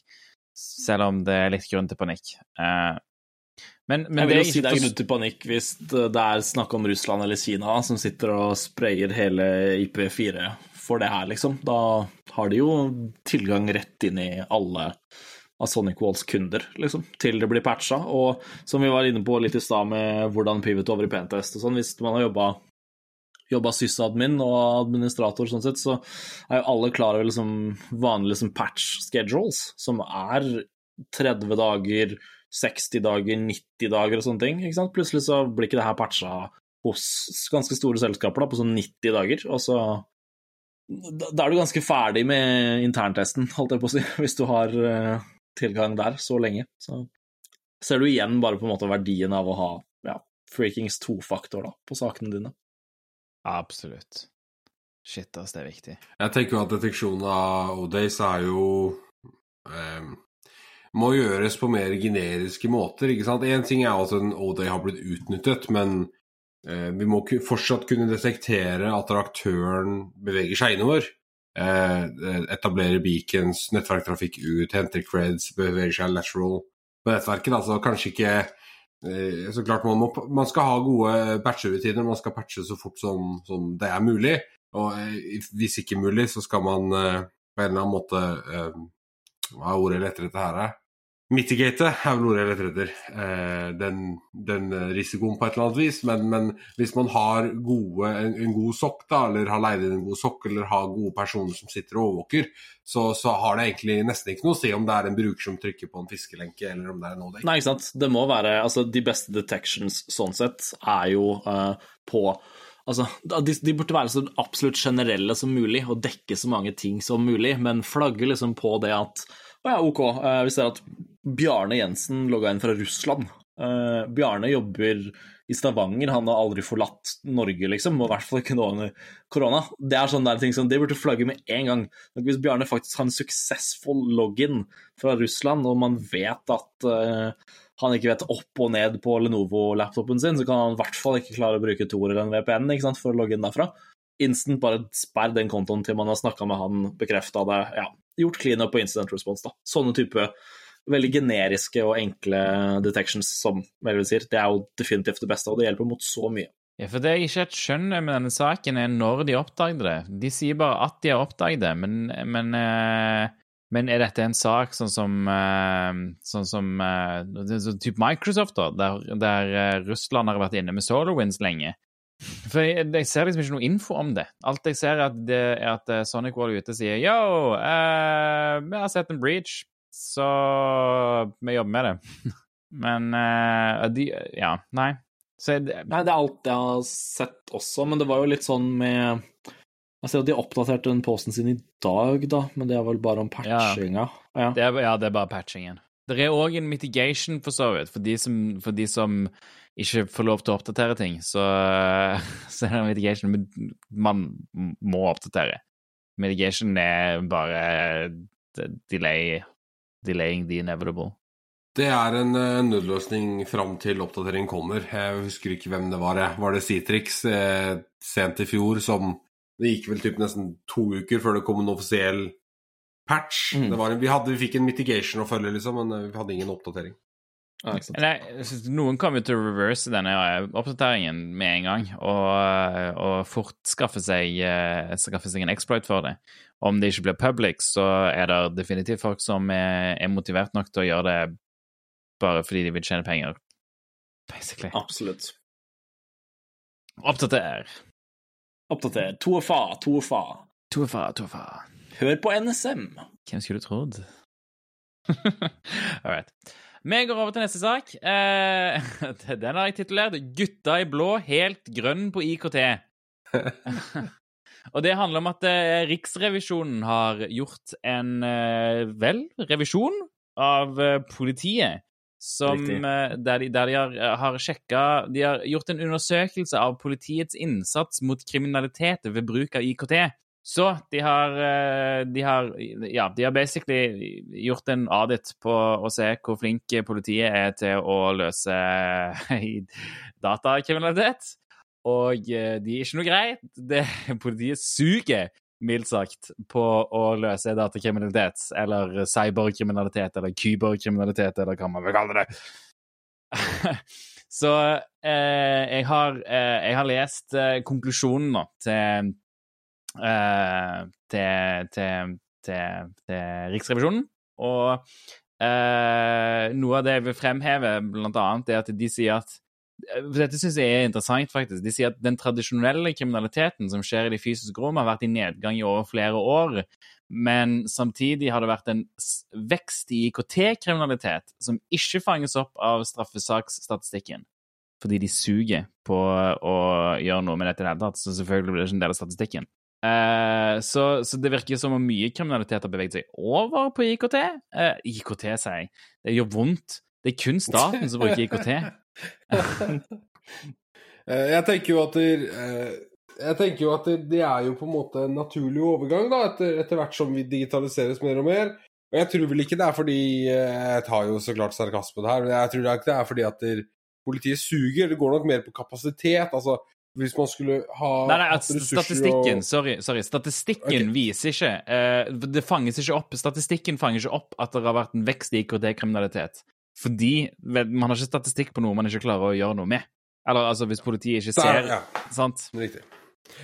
selv om det er litt grunn til panikk. Uh, men, men jeg vil jo si det er grunn til panikk hvis det er snakk om Russland eller Kina som sitter og sprayer hele IP4 for det her, liksom. Da har de jo tilgang rett inn i alle av Sonic Walls kunder, liksom, til det blir patcha. Og som vi var inne på litt i stad med hvordan pivot over i pentest og sånn, hvis man har jobba jobba sysadmin og administrator, sånn sett, så er jo alle klar over liksom vanlige liksom patch schedules, som er 30 dager, 60 dager, 90 dager og sånne ting. ikke sant? Plutselig så blir ikke det her patcha hos ganske store selskaper da, på sånn 90 dager, og så Da er du ganske ferdig med interntesten, holdt jeg på å si, hvis du har uh, tilgang der så lenge. Så ser du igjen bare på en måte verdien av å ha ja, freakings tofaktor på sakene dine. Absolutt. Shit, ass, det er viktig. Jeg tenker jo at deteksjon av Odays er jo eh, Må gjøres på mer generiske måter, ikke sant. Én ting er at en Oday har blitt utnyttet, men eh, vi må fortsatt kunne detektere at aktøren beveger seg innover. Eh, etablerer beacons, nettverktrafikk ut, henter creds, beveger seg lateral på nettverket. Altså kanskje ikke Eh, så klart man, må, man skal ha gode patcherutiner, man skal patche så fort som, som, det er mulig. Og eh, hvis ikke mulig, så skal man eh, på en eller annen måte Hva er ordet jeg leter etter her? Mitigate er vel ordet jeg leter etter. Eh, den, den, risikoen på et eller annet vis. Men, men hvis man har gode, en, en, god sokk, da, eller har leid inn en god sokk, eller har gode personer som sitter og overvåker, så, så, har det egentlig nesten ikke noe å si om det er en bruker som trykker på en fiskelenke, eller om det er en no Nei, ikke sant. Det må være Altså, de beste detections sånn sett er jo uh, på Altså, de, de, burde være så absolutt generelle som mulig og dekke så mange ting som mulig, men flagge liksom på det at å ja, ok, uh, vi ser at Bjarne Jensen logga inn fra Russland. Uh, Bjarne jobber i Stavanger. Han har aldri forlatt Norge, liksom, og i hvert fall ikke nå under korona. Det er sånne der ting som det burde flagge med en gang. Hvis Bjarne faktisk har en suksessfull login fra Russland, og man vet at uh, han ikke vet opp og ned på Lenovo-laptopen sin, så kan han i hvert fall ikke klare å bruke Tor eller en VPN ikke sant, for å logge inn derfra. Instant bare sperr den kontoen til man har snakka med han, bekrefta det, ja, gjort clean up på incident response. da. Sånne type veldig generiske og enkle detections, som Melvin sier, det er jo definitivt det beste, og det hjelper mot så mye. Ja, for Det jeg ikke helt skjønner med denne saken, er når de oppdaget det. De sier bare at de har oppdaget det, men, men, eh, men er dette en sak sånn som eh, sånn som sånn type Microsoft, da, der, der Russland har vært inne med SolarWinds lenge? For jeg, jeg, ser liksom ikke noe info om det. Alt jeg ser, er at, det, er at Sonic Wall ute sier yo, uh, vi har sett en breach, så vi jobber med det. men uh, de Ja, nei. Jeg, nei, det er alt jeg har sett også, men det var jo litt sånn med Jeg ser at de oppdaterte den posten sin i dag, da, men det er vel bare om patchinga? Ja, ja. Det, er, ja det er bare patchingen. Det er òg en mitigation, for så vidt, for de som, for de som ikke får lov til å oppdatere ting, så, så er det mitigation. Men man må oppdatere. Mitigation er bare delay, delaying the inevitable. Det er en uh, nødløsning fram til oppdatering kommer. Jeg husker ikke hvem det var. Var det Citrix eh, sent i fjor som Det gikk vel typ nesten to uker før det kom en offisiell patch. Mm. En, vi, hadde, vi, fikk en mitigation å følge, liksom, men eh, vi hadde ingen oppdatering. Nei, noen kommer til å reverse denne oppdateringen med en gang og, og fort skaffe seg, uh, skaffe seg, en exploit for det. Om det ikke blir public, så er det definitivt folk som er, er motivert nok til å gjøre det bare fordi de vil tjene penger, basically. Absolutt. Oppdater. Oppdater. Tofa, tofa. Tofa, tofa. Hør på NSM. Hvem skulle trodd? All right. Vi går over til neste sak. Eh, den har jeg titulert 'Gutta i blå helt grønn på IKT'. og det handler om at eh, Riksrevisjonen har gjort en eh, vel revisjon av eh, politiet. Som, eh, der de, der de har, har sjekka De har gjort en undersøkelse av politiets innsats mot kriminalitet ved bruk av IKT. Så de har, eh, de har, Ja, de har basically gjort en audit på å se hvor flink politiet er til å løse datakriminalitet. Og eh, de er ikke noe greit. Det, politiet suger, mildt sagt, på å løse datakriminalitet. Eller cyberkriminalitet, eller kyberkriminalitet, eller hva man vil kalle det. Så eh, jeg, har, eh, jeg, har, lest eh, konklusjonen nå til Eh, til, til, til, til, Riksrevisjonen. Og eh, noe av det jeg vil fremheve, blant annet, er at de sier at eh, dette syns jeg er interessant, faktisk. De sier at den tradisjonelle kriminaliteten som skjer i de fysiske rom, har vært i nedgang i over flere år. Men samtidig har det vært en vekst i IKT-kriminalitet som ikke fanges opp av straffesaksstatistikken. Fordi de suger på å gjøre noe med dette i det hele tatt. Så selvfølgelig blir det ikke en del av statistikken. Uh, så, så, det virker som om mye kriminalitet har beveget seg over på IKT. Uh, eh, IKT, sier jeg. Det gjør vondt. Det er kun staten som bruker IKT. Eh, jeg tenker jo at det, jeg tenker jo at det, det, er jo på en måte en naturlig overgang da, etter, etter, hvert som vi digitaliseres mer og mer. Og jeg tror vel ikke det er fordi Jeg tar jo så klart sarkasmen her, men jeg tror det ikke det er fordi at det, politiet suger. Det går nok mer på kapasitet. altså hvis man skulle ha Nei, nei, statistikken, og... sorry, sorry, Statistikken okay. viser ikke uh, Det fanges ikke opp Statistikken fanger ikke opp at det har vært en vekst i IKT-kriminalitet. Fordi man har ikke statistikk på noe man ikke klarer å gjøre noe med. Eller altså, hvis politiet ikke ser Der, ja. Sant? Riktig.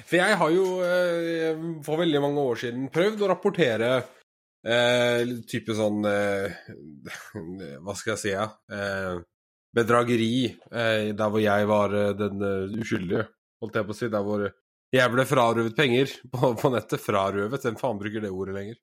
For jeg har jo uh, for veldig mange år siden prøvd å rapportere uh, type sånn Hva skal jeg si, ja? bedrageri der hvor jeg var den uskyldige holdt jeg på å si, der hvor jeg ble frarøvet penger på, på nettet. Frarøvet, hvem faen bruker det ordet lenger?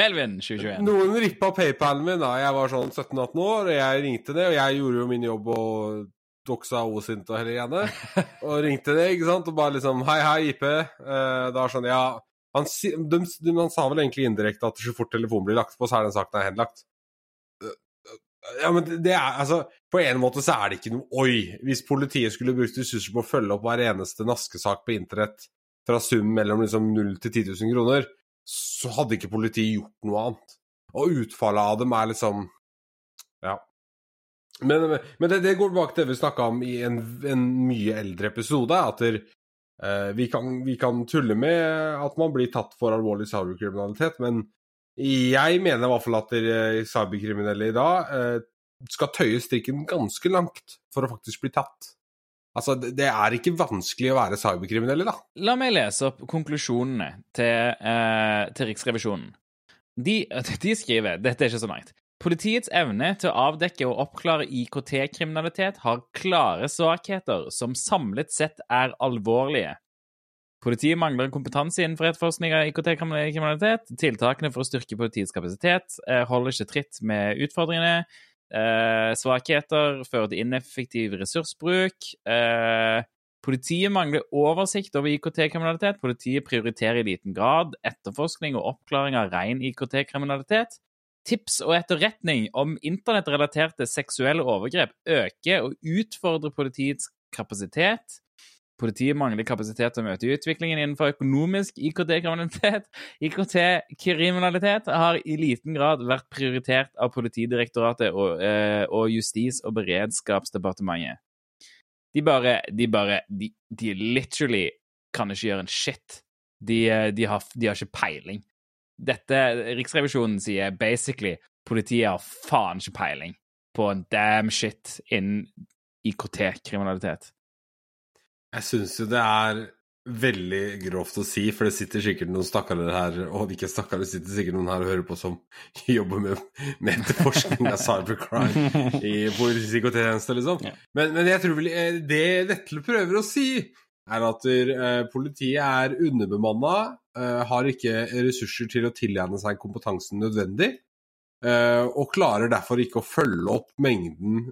Melvin 2021. Noen rippa PayPalen min da jeg var sånn 17-18 år, og jeg ringte det, og jeg gjorde jo min jobb og doksa Osint og hele greiene. Og ringte det, ikke sant, og bare liksom Hei, hei, IP. Uh, da sånn, ja han, de, de, han, sa vel egentlig indirekte at så fort telefonen blir lagt på, så er den saken henlagt. Ja, men det er altså På en måte så er det ikke noe oi. Hvis politiet skulle brukt ressurser på å følge opp hver eneste naskesak på internett fra sum mellom liksom 0 til 10 000 kroner, så hadde ikke politiet gjort noe annet. Og utfallet av dem er liksom Ja. Men, men det, det, går bak det vi snakka om i en, en, mye eldre episode, at der, eh, vi, kan, vi, kan, tulle med at man blir tatt for alvorlig cyberkriminalitet, men jeg mener i hvert fall at cyberkriminelle i dag eh, skal tøye strikken ganske langt for å faktisk bli tatt. Altså, Det er ikke vanskelig å være cyberkriminell da. La meg lese opp konklusjonene til, eh, til Riksrevisjonen. De, de, skriver Dette er ikke så langt. Politiets evne til å avdekke og oppklare IKT-kriminalitet har klare svakheter som samlet sett er alvorlige. Politiet mangler kompetanse innenfor etterforskning av IKT-kriminalitet. Tiltakene for å styrke politiets kapasitet eh, holder ikke tritt med utfordringene. Eh, svakheter fører til ineffektiv ressursbruk. Eh, politiet mangler oversikt over IKT-kriminalitet. Politiet prioriterer i liten grad etterforskning og oppklaring av ren IKT-kriminalitet. Tips og etterretning om internettrelaterte seksuelle overgrep øker og utfordrer politiets kapasitet. Politiet mangler kapasitet til å møte utviklingen innenfor økonomisk IKT-kriminalitet. IKT-kriminalitet har i liten grad vært prioritert av Politidirektoratet og, eh, og Justis- og beredskapsdepartementet. De bare De bare De, de literally kan ikke gjøre en shit. De, eh, de, har, de har ikke peiling. Dette Riksrevisjonen sier basically politiet har faen ikke peiling på en damn shit innen IKT-kriminalitet. Jeg syns jo det er veldig grovt å si, for det sitter sikkert noen stakkarer her, og ikke stakkarer, det sitter sikkert noen her og hører på som jobber med, med etterforskning av cybercrime i politiets IKT-tjeneste, liksom. Men, men, jeg tror vel eh, det Vetle prøver å si, er at uh, politiet er underbemanna, uh, har ikke ressurser til å tilegne seg kompetansen nødvendig. Uh, og klarer derfor ikke å følge opp mengden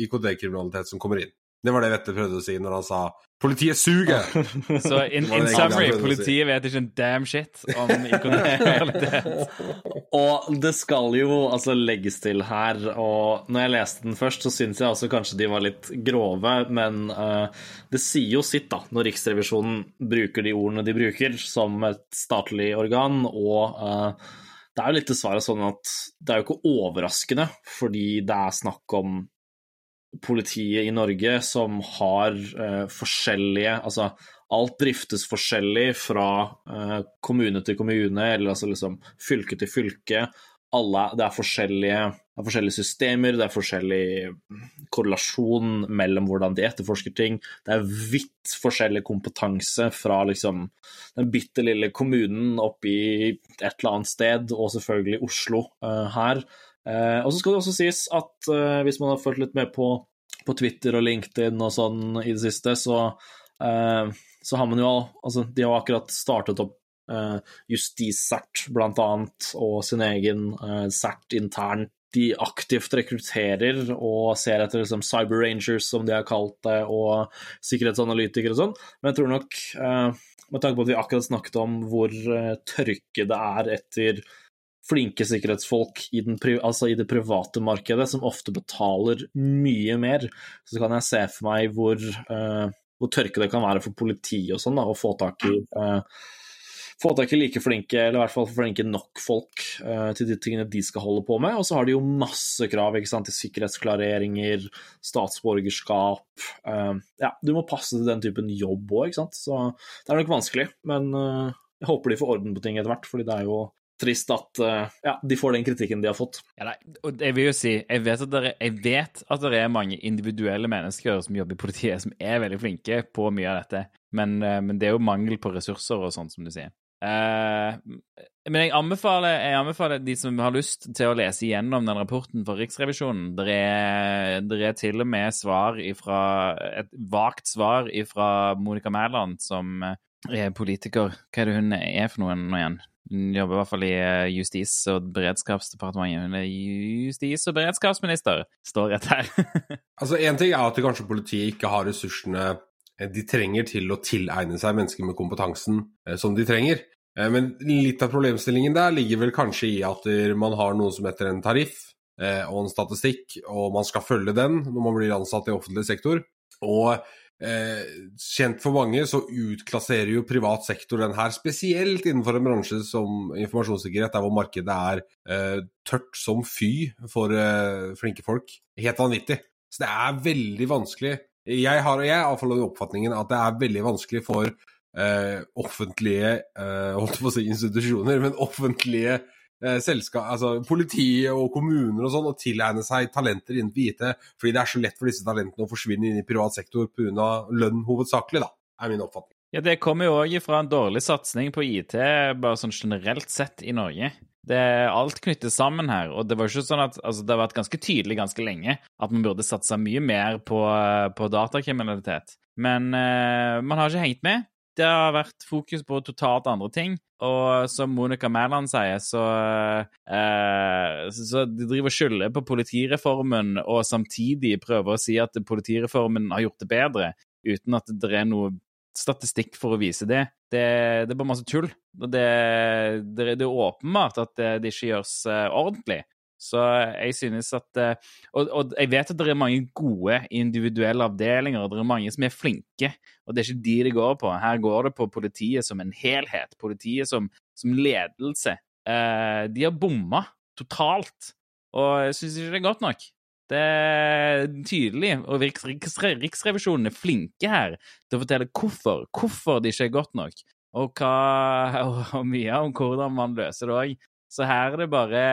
IKT-kriminalitet som kommer inn. Det var det Vette prøvde å si når han sa 'politiet suger'. Så in, in summary, politiet vet ikke en damn shit om IKT-realitet. og det skal jo altså legges til her, og når jeg leste den først, så syns jeg altså kanskje de var litt grove, men uh, det sier jo sitt, da, når Riksrevisjonen bruker de ordene de bruker, som et statlig organ, og uh, det er jo litt dessverre sånn at det er jo ikke overraskende, fordi det er snakk om politiet i Norge som har uh, forskjellige Altså alt driftes forskjellig fra uh, kommune til kommune, eller altså liksom fylke til fylke. Alle, det, er det er forskjellige systemer, det er forskjellig korrelasjon mellom hvordan de etterforsker ting. Det er vidt forskjellig kompetanse fra liksom den bitte lille kommunen oppe i et eller annet sted, og selvfølgelig Oslo uh, her. Uh, og så skal det også sies at uh, hvis man har fulgt litt med på, på, Twitter og LinkedIn og sånn i det siste, så, uh, så har man jo Altså, de har akkurat startet opp uh, Justis-CERT, annet, og sin egen uh, CERT internt. De aktivt rekrutterer og ser etter liksom, cyber rangers, som de har kalt det, og sikkerhetsanalytikere og sånn. Men jeg tror nok, med tanke på at vi akkurat snakket om hvor tørke det er etter flinke sikkerhetsfolk i, den, altså i, det private markedet, som ofte betaler mye mer, så kan jeg se for meg hvor, uh, hvor tørke det kan være for politiet og sånn, å få tak i uh, få tak i like flinke, eller i hvert fall flinke nok folk uh, til de tingene de skal holde på med. Og så har de jo masse krav sant, til sikkerhetsklareringer, statsborgerskap Ja, du må passe til den typen jobb òg, ikke sant. Så det er nok vanskelig. Men jeg håper de får orden på ting etter hvert, fordi det er jo trist at uh, ja, de får den kritikken de har fått. Ja, nei, og jeg vil jo si, jeg vet, at det, det er mange individuelle mennesker som jobber i politiet, som er veldig flinke på mye av dette, men, uh, men det er jo mangel på ressurser og sånn, som du sier. Uh, men jeg anbefaler, jeg anbefaler, de som har lyst til å lese igjennom den rapporten fra Riksrevisjonen. Det er, er, til og med svar ifra, et vagt svar fra Monica Mæland, som er politiker. Hva er det hun er for noe nå igjen? Hun jobber i hvert fall i eh, Justis- og beredskapsdepartementet. Hun er justis- og beredskapsminister, står rett her. altså, Én ting er at kanskje politiet ikke har ressursene eh, de trenger til å tilegne seg mennesker med kompetansen eh, som de trenger. Men litt av problemstillingen der ligger vel kanskje i at man har noe som heter en tariff, eh, og en statistikk, og man skal følge den når man blir ansatt i offentlig sektor. Og eh, kjent for mange så utklasserer jo privat sektor den her, spesielt innenfor en bransje som informasjonssikkerhet, der hvor markedet er eh, tørt som fy for eh, flinke folk. Helt vanvittig. Så det er veldig vanskelig. Jeg har jeg iallfall oppfatningen at det er veldig vanskelig for eh, offentlige eh, holdt på å si institusjoner, men offentlige selskap, altså politiet og kommuner og sånn, å tilegne seg talenter innenfor IT, fordi det er så lett for disse talentene å forsvinne inn i privat sektor pga. lønn hovedsakelig, da, er min oppfatning. Ja, Det kommer jo òg fra en dårlig satsing på IT bare sånn generelt sett i Norge. Det er Alt knyttes sammen her. og Det var ikke sånn at, altså, det har vært ganske tydelig ganske lenge at man burde satsa mye mer på, på datakriminalitet. Men uh, man har ikke hengt med. Det har vært fokus på totalt andre ting. Og som Monica Mæland sier, så, eh, så de driver og skylder på politireformen og samtidig prøver å si at politireformen har gjort det bedre, uten at det er noe statistikk for å vise det. Det, det er bare masse tull. Det, det, det er åpenbart at det, ikke gjøres uh, ordentlig. Så jeg synes at uh, og, og, jeg vet at det er mange gode individuelle avdelinger, og det er mange som er flinke, og det er ikke de det går på. Her går det på politiet som en helhet. Politiet som, som ledelse. Uh, de har bomma totalt, og jeg syns ikke det er godt nok. Det er tydelig, og Riksrevisjonen er flinke her til å fortelle hvorfor, hvorfor det ikke er godt nok, og, hva, og mye om hvordan man løser det òg. Så her er det bare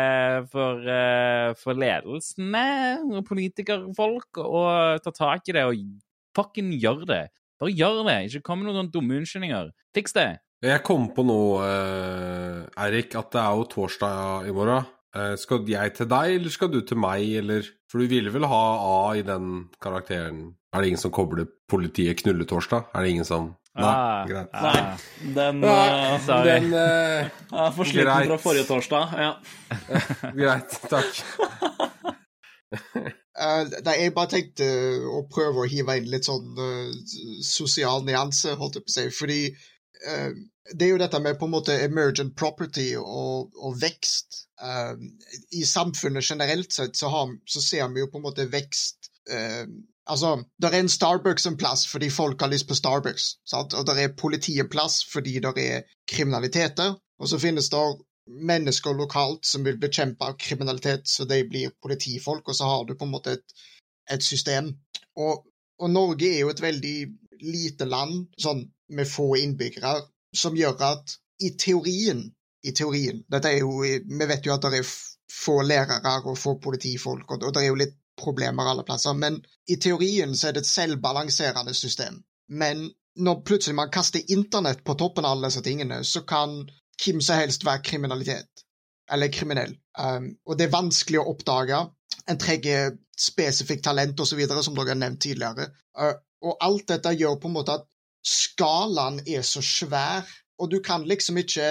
for, eh, for ledelsene og politikerfolk å ta tak i det og fucking gjøre det. Bare gjør det, ikke kom med noen dumme unnskyldninger. Fiks det. Jeg kom på noe, eh, Eirik, at det er jo torsdag i morgen. Eh, skal jeg til deg, eller skal du til meg, eller For du ville vel ha A i den karakteren? Er det ingen som kobler politiet knulletorsdag? Er det ingen som Nei, ah, greit. Ah. Nei, den, ah, uh, den uh, ja, greit. fra forrige torsdag. Ja. greit. Takk. uh, jeg bare tenkte å prøve å hive inn litt sånn sosial nyanse, holdt jeg på å si. Fordi det er jo dette med på en måte emergent property og, og vekst. Uh, I samfunnet generelt sett så, har, så, ser vi jo på en måte vekst uh, Altså, det er en Starbucks en plass fordi folk har lyst på Starbucks, sant? og det er politi en plass fordi det er kriminaliteter, og så finnes det mennesker lokalt som vil bekjempe kriminalitet, så de blir politifolk, og så har du på en måte et, et system. Og, og Norge er jo et veldig lite land, sånn med få innbyggere, som gjør at i teorien i teorien. Dette er jo, Vi vet jo at det er få lærere og få politifolk, og det er jo litt problemer alle plasser, men i teorien så er det et selvbalanserende system. Men når plutselig man kaster internett på toppen av alle disse tingene, så kan hvem som helst være kriminalitet, eller kriminell. Um, og det er vanskelig å oppdage. En trenger spesifikt talent osv., som dere har nevnt tidligere. Uh, og alt dette gjør på en måte at skalaen er så svær, og du kan liksom ikke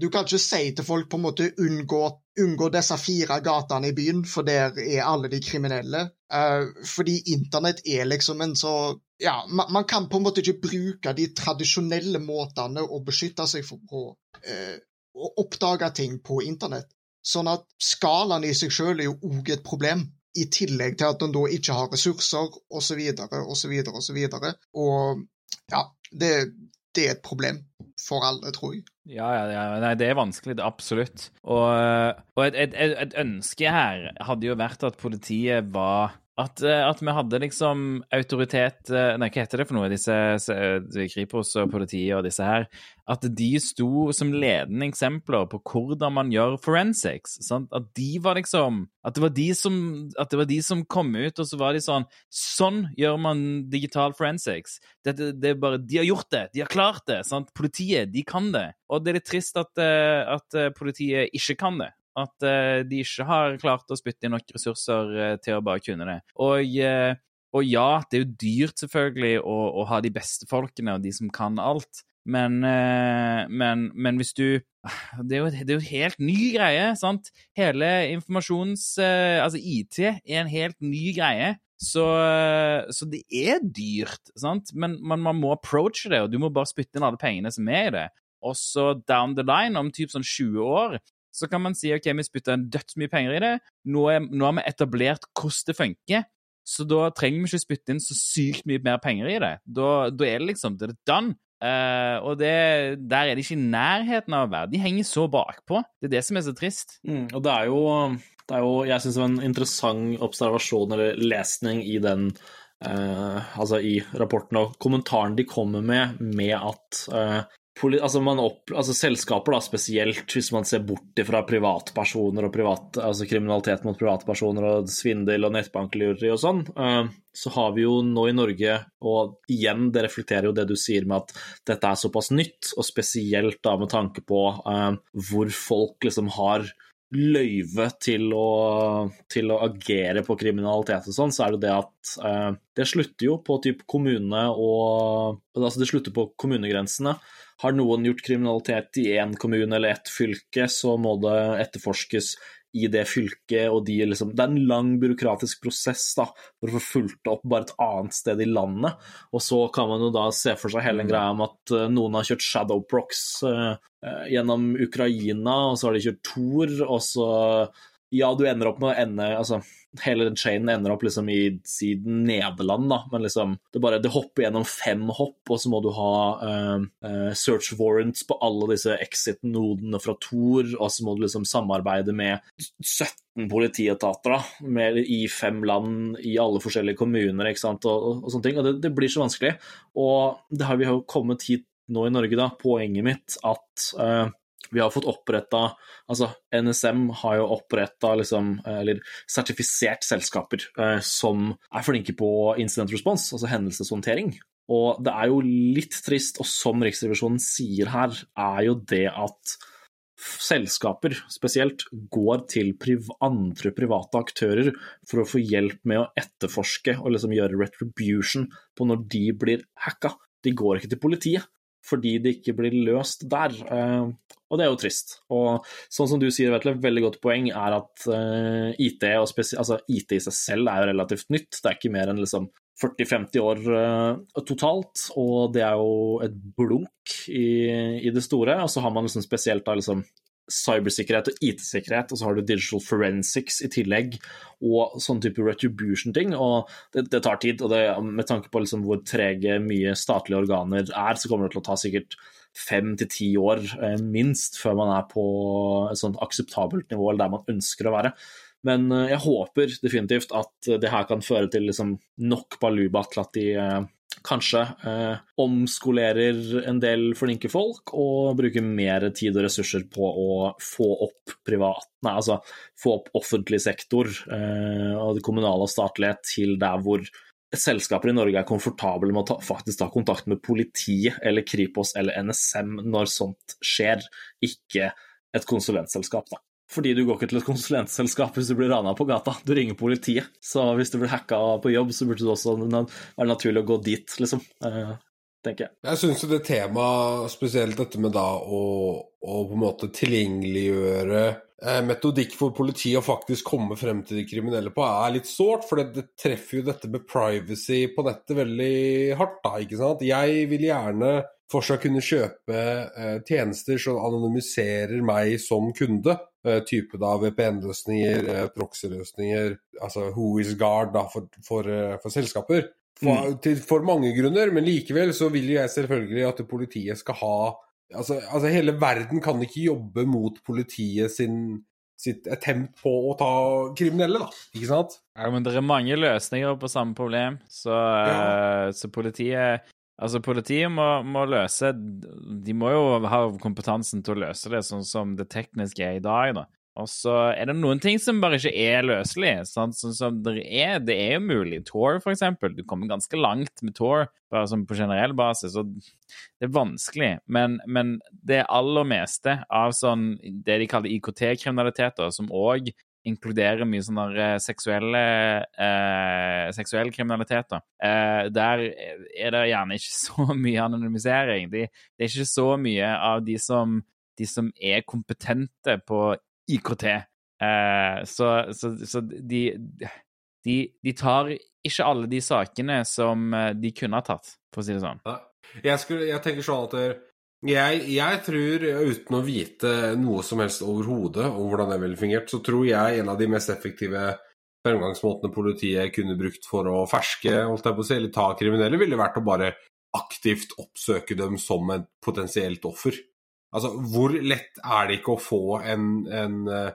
du kan ikke si til folk på en måte unngå, unngå disse fire gatene i byen, for der er alle de kriminelle. Uh, fordi internett er liksom en så Ja, man, man, kan på en måte ikke bruke de tradisjonelle måtene å beskytte seg på. Uh, å oppdage ting på internett. Sånn at skalaen i seg selv er jo òg et problem. I tillegg til at en da ikke har ressurser, osv., osv., osv. Og ja, det, det er et problem for alle, tror jeg. Ja, ja, ja. Nei, det er vanskelig, det, absolutt. Og, og et, et, et, ønske her hadde jo vært at politiet var at, eh, at, vi hadde liksom autoritet eh, Nei, hva heter det for noe, disse Kripos og politiet og disse her? At de sto som ledende eksempler på hvordan man gjør forensics. Sant? At de var liksom At det var de som, var de som kom ut, og så var de sånn Sånn gjør man digital forensics. Dette, det er bare, De har gjort det! De har klart det! Sant? Politiet, de kan det. Og det er litt trist at, eh, at politiet ikke kan det. At uh, de ikke har klart å spytte inn nok ressurser uh, til å bare kunne det. Og, uh, og, ja, det er jo dyrt selvfølgelig å, å, ha de beste folkene og de som kan alt. Men, men, men hvis du det er, jo, det er jo helt ny greie, sant? Hele informasjons... Altså, IT er en helt ny greie. Så, så, det er dyrt, sant? Men man, man, må approache det, og du må bare spytte inn alle pengene som er i det. Og så down the line, om typ sånn 20 år, så kan man si ok, vi spytter en dødsmye penger i det. Nå, er, nå har vi etablert hvordan det funker. Så da trenger vi ikke spytte inn så sykt mye mer penger i det. Da, da er det liksom det er done. Uh, og det, der er de ikke i nærheten av å være. De henger så bakpå. Det er det som er så trist. Mm, og det er jo, det er jo Jeg syns en interessant observasjon eller lesning i den uh, Altså i rapporten og kommentaren de kommer med med at uh, altså, opp, altså selskaper, da, spesielt hvis man ser bort fra privatpersoner og privat, altså kriminalitet mot privatpersoner og svindel og nettbanklureri og sånn, uh, så har vi jo nå i Norge, og igjen, det reflekterer jo det du sier med at dette er såpass nytt, og spesielt da med tanke på uh, hvor folk liksom har løyve til å, til å, agere på kriminalitet og sånn, så er det det at uh, det slutter jo på typ kommune og Altså det slutter på kommunegrensene. Har noen gjort kriminalitet i én kommune eller ett fylke, så må det etterforskes i det fylket, og de liksom Det er en lang byråkratisk prosess da, for å få fulgt opp bare et annet sted i landet. Og så kan man jo da se for seg hele en mm. greia om at uh, noen har kjørt Shadowprox uh, uh, gjennom Ukraina, og så har de kjørt Tor, og så Ja, du ender opp med å ende Altså hele den chainen ender opp liksom i siden Nederland, da, men liksom det bare det hopper gjennom fem hopp, og så må du ha uh, search warrants på alle disse exit-nodene fra Tor, og så må du liksom samarbeide med 17 politietater da, med, i fem land i alle forskjellige kommuner ikke sant, og, og, og sånne ting. Og det, det, blir så vanskelig. Og det har vi jo kommet hit nå i Norge, da. Poenget mitt at uh, vi har fått oppretta Altså, NSM har jo oppretta liksom, eller sertifisert selskaper eh, som er flinke på incident response, altså hendelseshåndtering. Og det er jo litt trist, og som Riksrevisjonen sier her, er jo det at selskaper spesielt går til priv andre private aktører for å få hjelp med å etterforske og liksom gjøre retribution på når de blir hacka. De går ikke til politiet fordi det ikke blir løst der. Eh, og det er jo trist. Og sånn som du sier, Vetle, veldig godt poeng er at uh, IT, altså, IT, i seg selv er jo relativt nytt. Det er ikke mer enn liksom 40-50 år uh, totalt, og det er jo et blunk i, i, det store. Og så har man liksom spesielt da liksom cybersikkerhet og IT-sikkerhet, og så har du digital forensics i tillegg, og sånn type retribution-ting. og det, det, tar tid, og det, med tanke på liksom hvor trege mye statlige organer er, så kommer det til å ta sikkert fem til ti år eh, minst før man er på et sånt akseptabelt nivå, eller der man ønsker å være. Men eh, jeg håper definitivt at det her kan føre til liksom nok baluba til at de eh, kanskje eh, omskolerer en del flinke folk og bruker mer tid og ressurser på å få opp privat Nei, altså få opp offentlig sektor eh, og det kommunale og statlige til der hvor selskaper i Norge er komfortable med å ta, faktisk ta kontakt med politiet eller Kripos eller NSM når sånt skjer, ikke et konsulentselskap, da. Fordi du går ikke til et konsulentselskap hvis du blir rana på gata, du ringer politiet. Så hvis du blir hacka på jobb, så burde det også være naturlig å gå dit, liksom. Eh, tenker jeg. Jeg syns jo det temaet, spesielt dette med da å, å på en måte tilgjengeliggjøre eh, metodikk for politiet å faktisk komme frem til de kriminelle på, er litt sårt. For det, det, treffer jo dette med privacy på nettet veldig hardt, da, ikke sant. Jeg vil gjerne fortsatt kunne kjøpe eh, tjenester som anonymiserer meg som kunde. Eh, type da VPN-løsninger, eh, proxy-løsninger, altså Who is Guard da, for, for, eh, for selskaper. For, mm. til, for, mange grunner, men likevel så vil jeg selvfølgelig at politiet skal ha altså, altså, hele verden kan ikke jobbe mot politiet sin sitt attempt på å ta kriminelle, da. Ikke sant? Ja, men det er mange løsninger på samme problem, så, ja. så politiet Altså, politiet må, må, løse De må jo ha kompetansen til å løse det sånn som det tekniske er i dag, da. Og så er det noen ting som bare ikke er løselig. Sånn som, det, er, det er jo mulig. Tour, for eksempel. Du kommer ganske langt med Tour, bare sånn på generell basis. Og det er vanskelig. Men, men det aller meste av sånn det de kaller IKT-kriminaliteter, som òg inkluderer mye sånn der seksuelle eh, seksuell kriminalitet. Eh, der er det gjerne ikke så mye anonymisering. Det, det er ikke så mye av de som, de som er kompetente på IKT. Eh, så, så, så de, de, de, tar ikke alle de sakene som eh, de kunne ha tatt, for å si det sånn. Jeg, skulle, jeg tenker sånn at Jeg, jeg tror, uten å vite noe som helst overhodet om hvordan det ville fungert, så tror jeg en av de mest effektive fremgangsmåtene politiet kunne brukt for å ferske holdt jeg på å si, eller ta kriminelle, ville vært å bare aktivt oppsøke dem som et potensielt offer. Altså, hvor lett er det ikke å få en, en uh,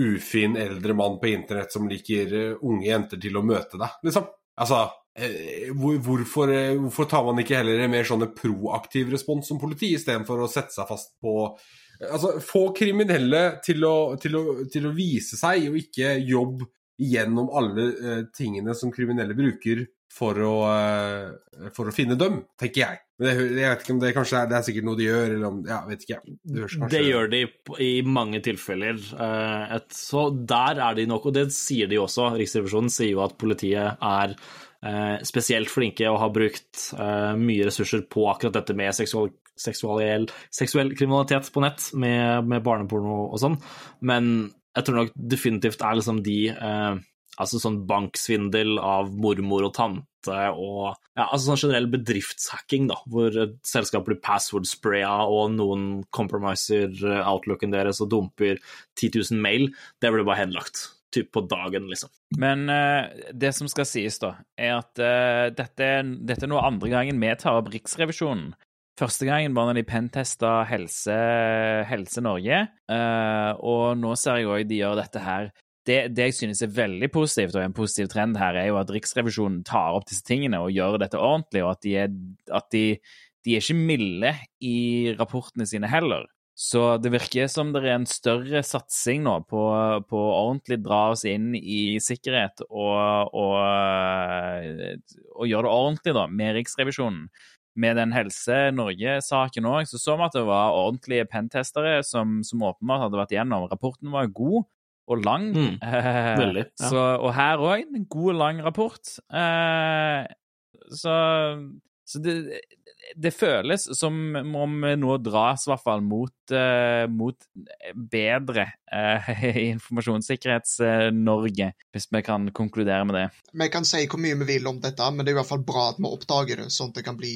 ufin eldre mann på internett som liker uh, unge jenter til å møte deg, liksom? Altså, hvorfor, hvorfor, tar man ikke heller en mer sånn proaktiv respons som politi, istedenfor å sette seg fast på Altså, få kriminelle til å, til, å, til å, vise seg, og ikke jobb gjennom alle tingene som kriminelle bruker for å, uh, for å finne dem, tenker jeg. Men jeg, jeg vet ikke om det kanskje er, det er sikkert noe de gjør, eller om Ja, vet ikke. Det, kanskje... det gjør de i mange tilfeller. Uh, et, så der er de nok, og det sier de også. Riksrevisjonen sier jo at politiet er uh, spesielt flinke og har brukt mye ressurser på akkurat dette med seksual, seksuell, seksuell kriminalitet på nett, med, med barneporno og sånn. Men jeg tror nok definitivt er liksom de Altså sånn banksvindel av mormor og tante og ja, altså sånn generell bedriftshacking, da, hvor et selskap blir password-spraya og noen compromiser eh, outlooken deres og dumper 10 000 mail, det blir bare henlagt. Typ på dagen, liksom. Men uh, det som skal sies, da, er at uh, dette, dette, er noe andre gangen vi tar opp Riksrevisjonen. Første gangen var når de pentesta Helse, Helse Norge, uh, og nå ser jeg òg de gjør dette her det, det, jeg synes er veldig positivt, og en positiv trend her, er jo at Riksrevisjonen tar opp disse tingene og gjør dette ordentlig, og at de er, at de, de er ikke milde i rapportene sine heller. Så det virker som det er en større satsing nå på, på ordentlig dra oss inn i sikkerhet og, og, og gjøre det ordentlig da, med Riksrevisjonen. Med den Helse Norge-saken òg, så så vi at det var ordentlige pentestere som, som åpenbart hadde vært igjennom. Rapporten var god, og lang. Mm, veldig. Ja. Så, og her òg en god, lang rapport. Eh, så, så det, det, føles som om vi nå dras i hvert fall mot, uh, mot bedre uh, informasjonssikkerhets-Norge, hvis vi kan konkludere med det. Vi kan si hvor mye vi vil om dette, men det er i hvert fall bra at vi oppdager det, sånn at det kan bli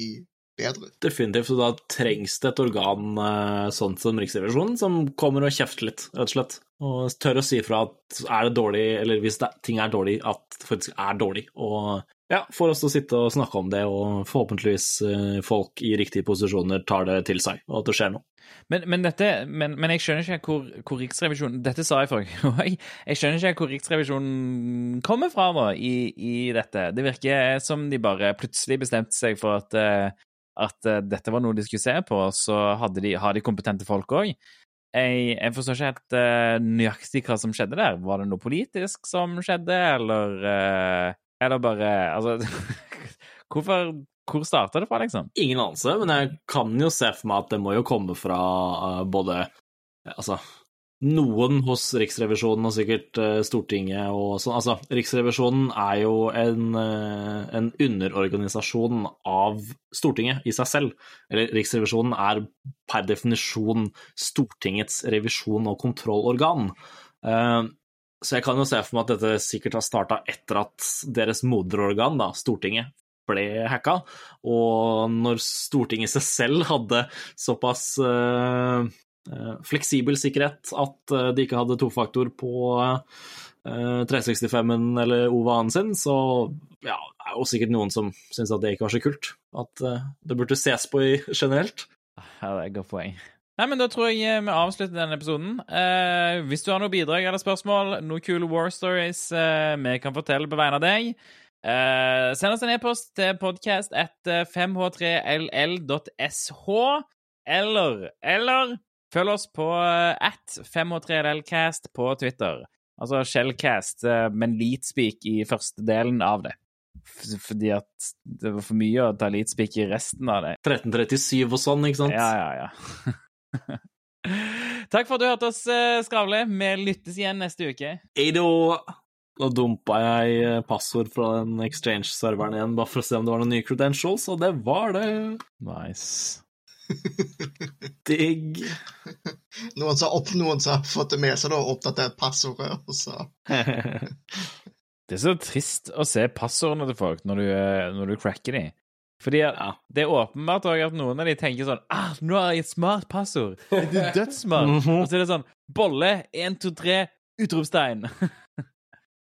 bedre. Definitivt, og da trengs det et organ uh, sånn som Riksrevisjonen, som kommer og kjefter litt, rett og slett. Og tør å si ifra at er det dårlig, eller hvis det, ting er dårlig, at det faktisk er dårlig. Og ja, får oss å sitte og snakke om det, og forhåpentligvis eh, folk i riktige posisjoner tar det til seg, og at det skjer noe. Men, men, dette, men, men jeg skjønner ikke hvor, hvor, Riksrevisjonen Dette sa jeg forrige gang. Jeg skjønner ikke hvor Riksrevisjonen kommer fra nå i, i, dette. Det virker som de bare plutselig bestemte seg for at, eh, at eh, dette var noe de skulle se på, og så de, har de kompetente folk òg. Jeg, jeg, forstår ikke helt nøyaktig hva som skjedde der. Var det noe politisk som skjedde, eller uh, Er det bare Altså Hvorfor Hvor starta det fra, liksom? Ingen anelse, men jeg kan jo se for meg at det må jo komme fra uh, både Altså noen hos Riksrevisjonen og sikkert uh, Stortinget og sånn. Altså, Riksrevisjonen er jo en, uh, en, underorganisasjon av Stortinget i seg selv. Eller Riksrevisjonen er per definisjon Stortingets revisjon- og kontrollorgan. Uh, så jeg kan jo se for meg at dette sikkert har starta etter at deres moderorgan, da, Stortinget, ble hacka. Og når Stortinget seg selv hadde såpass uh, fleksibel sikkerhet, at eh, de ikke hadde tofaktor på 365-en eh, eller OVA-en sin, så ja, det er jo sikkert noen som syns at det ikke var så kult. At det burde ses på i generelt. Ja, det er et godt poeng. Nei, men Da tror jeg vi avslutter denne episoden. Eh, hvis du har noe bidrag eller spørsmål, noen kule war stories eh, vi kan fortelle på vegne av deg, eh, send oss en e-post til podcast etter 5h3ll.sh, eller, eller Følg oss på eh, at 5h3llcast på Twitter. Altså Shellcast, eh, men Leatspeak i første delen av det. Fordi at det var for mye å ta Leadspeak i resten av det. 1337 og sånn, ikke sant? Ja, ja, ja. Takk for at du hørte oss eh, skravle. Vi lyttes igjen neste uke. Eido! Nå dumpa jeg passord fra den exchange-serveren igjen, bare for å se om det var noen nye credentials, og det var det. Nice. Digg. Noen som, opp, noen som har fått det med seg og oppdatert passordet, og så Det er så trist å se passordene til folk når du, når du cracker de. Fordi Ja. det er åpenbart at noen av de tenker sånn ah, 'Nå har jeg et smart passord!' Det er dødssmart. Mhm. Og så er det sånn 'Bolle 1, 2, 3, utropstegn'.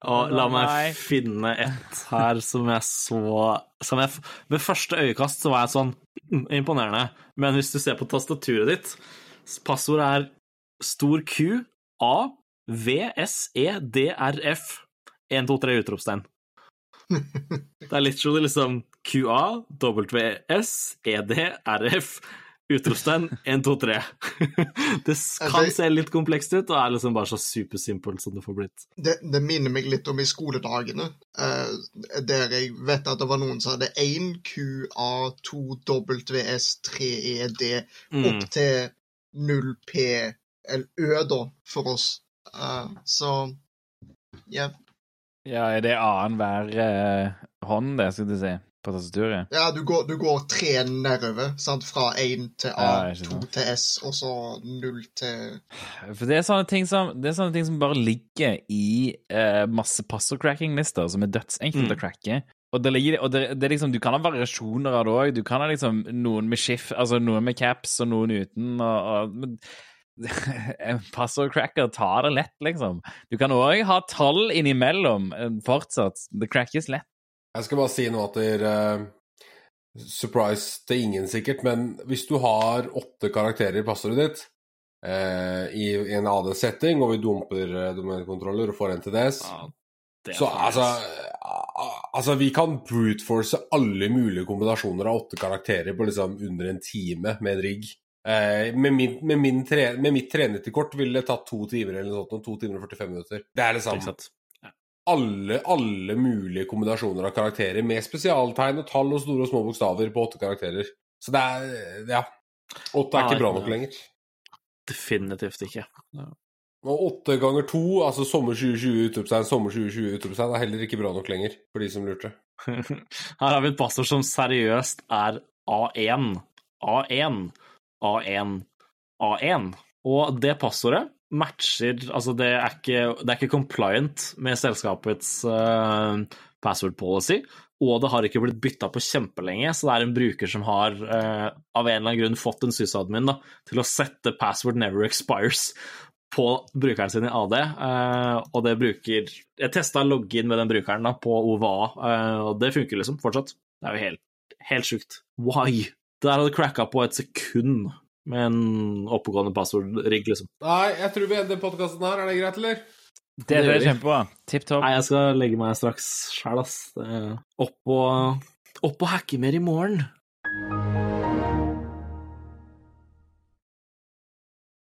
Og la Nei. meg finne et her som jeg så som jeg, Ved første øyekast så var jeg sånn mm, Imponerende. Men hvis du ser på tastaturet ditt, passordet er stor Q, A, V, S, E, D, R, F. 1, 2, 3, utropstegn. Det er literally liksom QA, WS, ED, RF, utropstegn, 1, 2, 3. Det kan se litt komplekst ut, og er liksom bare så supersimpelt som det får blitt. Det, det minner meg litt om i skoledagene, eh, der jeg vet at det var noen som hadde 1 QA, 2 WS, 3 ED, Mm. opp til 0 P eller Ø, da, for oss. Eh, så ja. Ja, er det annenhver uh, hånd, det, skal du si, på tastaturet? ja du, går, du går tre nedover, sant? fra 1 til A, Ja, 2 til S, og så 0 til For det er sånne ting som, det er sånne ting som bare ligger i eh, masse passord-cracking-lister, som er dødsenkelt å cracke. Og, det, ligger, og det, det liksom, du kan ha variasjoner av det òg. Du kan ha liksom noen med skift, altså noen med caps og noen uten. og, og men, En passord-cracker tar det lett, liksom. Du kan òg ha tall innimellom eh, fortsatt. Det crackes lett. Jeg skal bare si nå at dere uh, Surprise til ingen, sikkert, men hvis du har åtte karakterer i passordet ditt uh, i, i en AD-setting, og vi dumper uh, domenekontroller og får NTDS, Ja, så altså Altså, vi kan brute-force alle mulige kombinasjoner av åtte karakterer på liksom under en time med en rigg. Eh, med, min, med, min tre, med mitt trenerkort ville det tatt to timer eller noe sånt, to timer og 45 minutter. Det er det samme. Alle, alle mulige kombinasjoner av karakterer med spesialtegn og tall og store og små bokstaver på åtte karakterer. Så det er Ja. Åtte er Nei, ikke bra nok lenger. Definitivt ikke. Og åtte ganger to, altså sommer 2020 utropstegn, sommer 2020 utropstegn, er heller ikke bra nok lenger, for de som lurte. Her har vi et passord som seriøst er A1, A1, A1, A1. Og det passordet matcher Altså, det er ikke, det er ikke compliant med selskapets uh, password policy, og det har ikke blitt bytta på kjempelenge, så det er en bruker som har uh, av en eller annen grunn fått en sysadmin til å sette password never expires på brukeren sin i AD, uh, og det bruker Jeg testa login med den brukeren da, på OVA, eh, og det funker liksom fortsatt. Det er jo helt, helt sjukt. Why? Det der hadde cracka på et sekund med en oppegående passordrigg, liksom. Nei, jeg tror vi ender podkasten her. Er det greit, eller? Det, Det det er vi. kjempebra. Tipp topp. Nei, jeg skal legge meg straks sjæl, ass. Det Opp og, opp og hacke mer i morgen.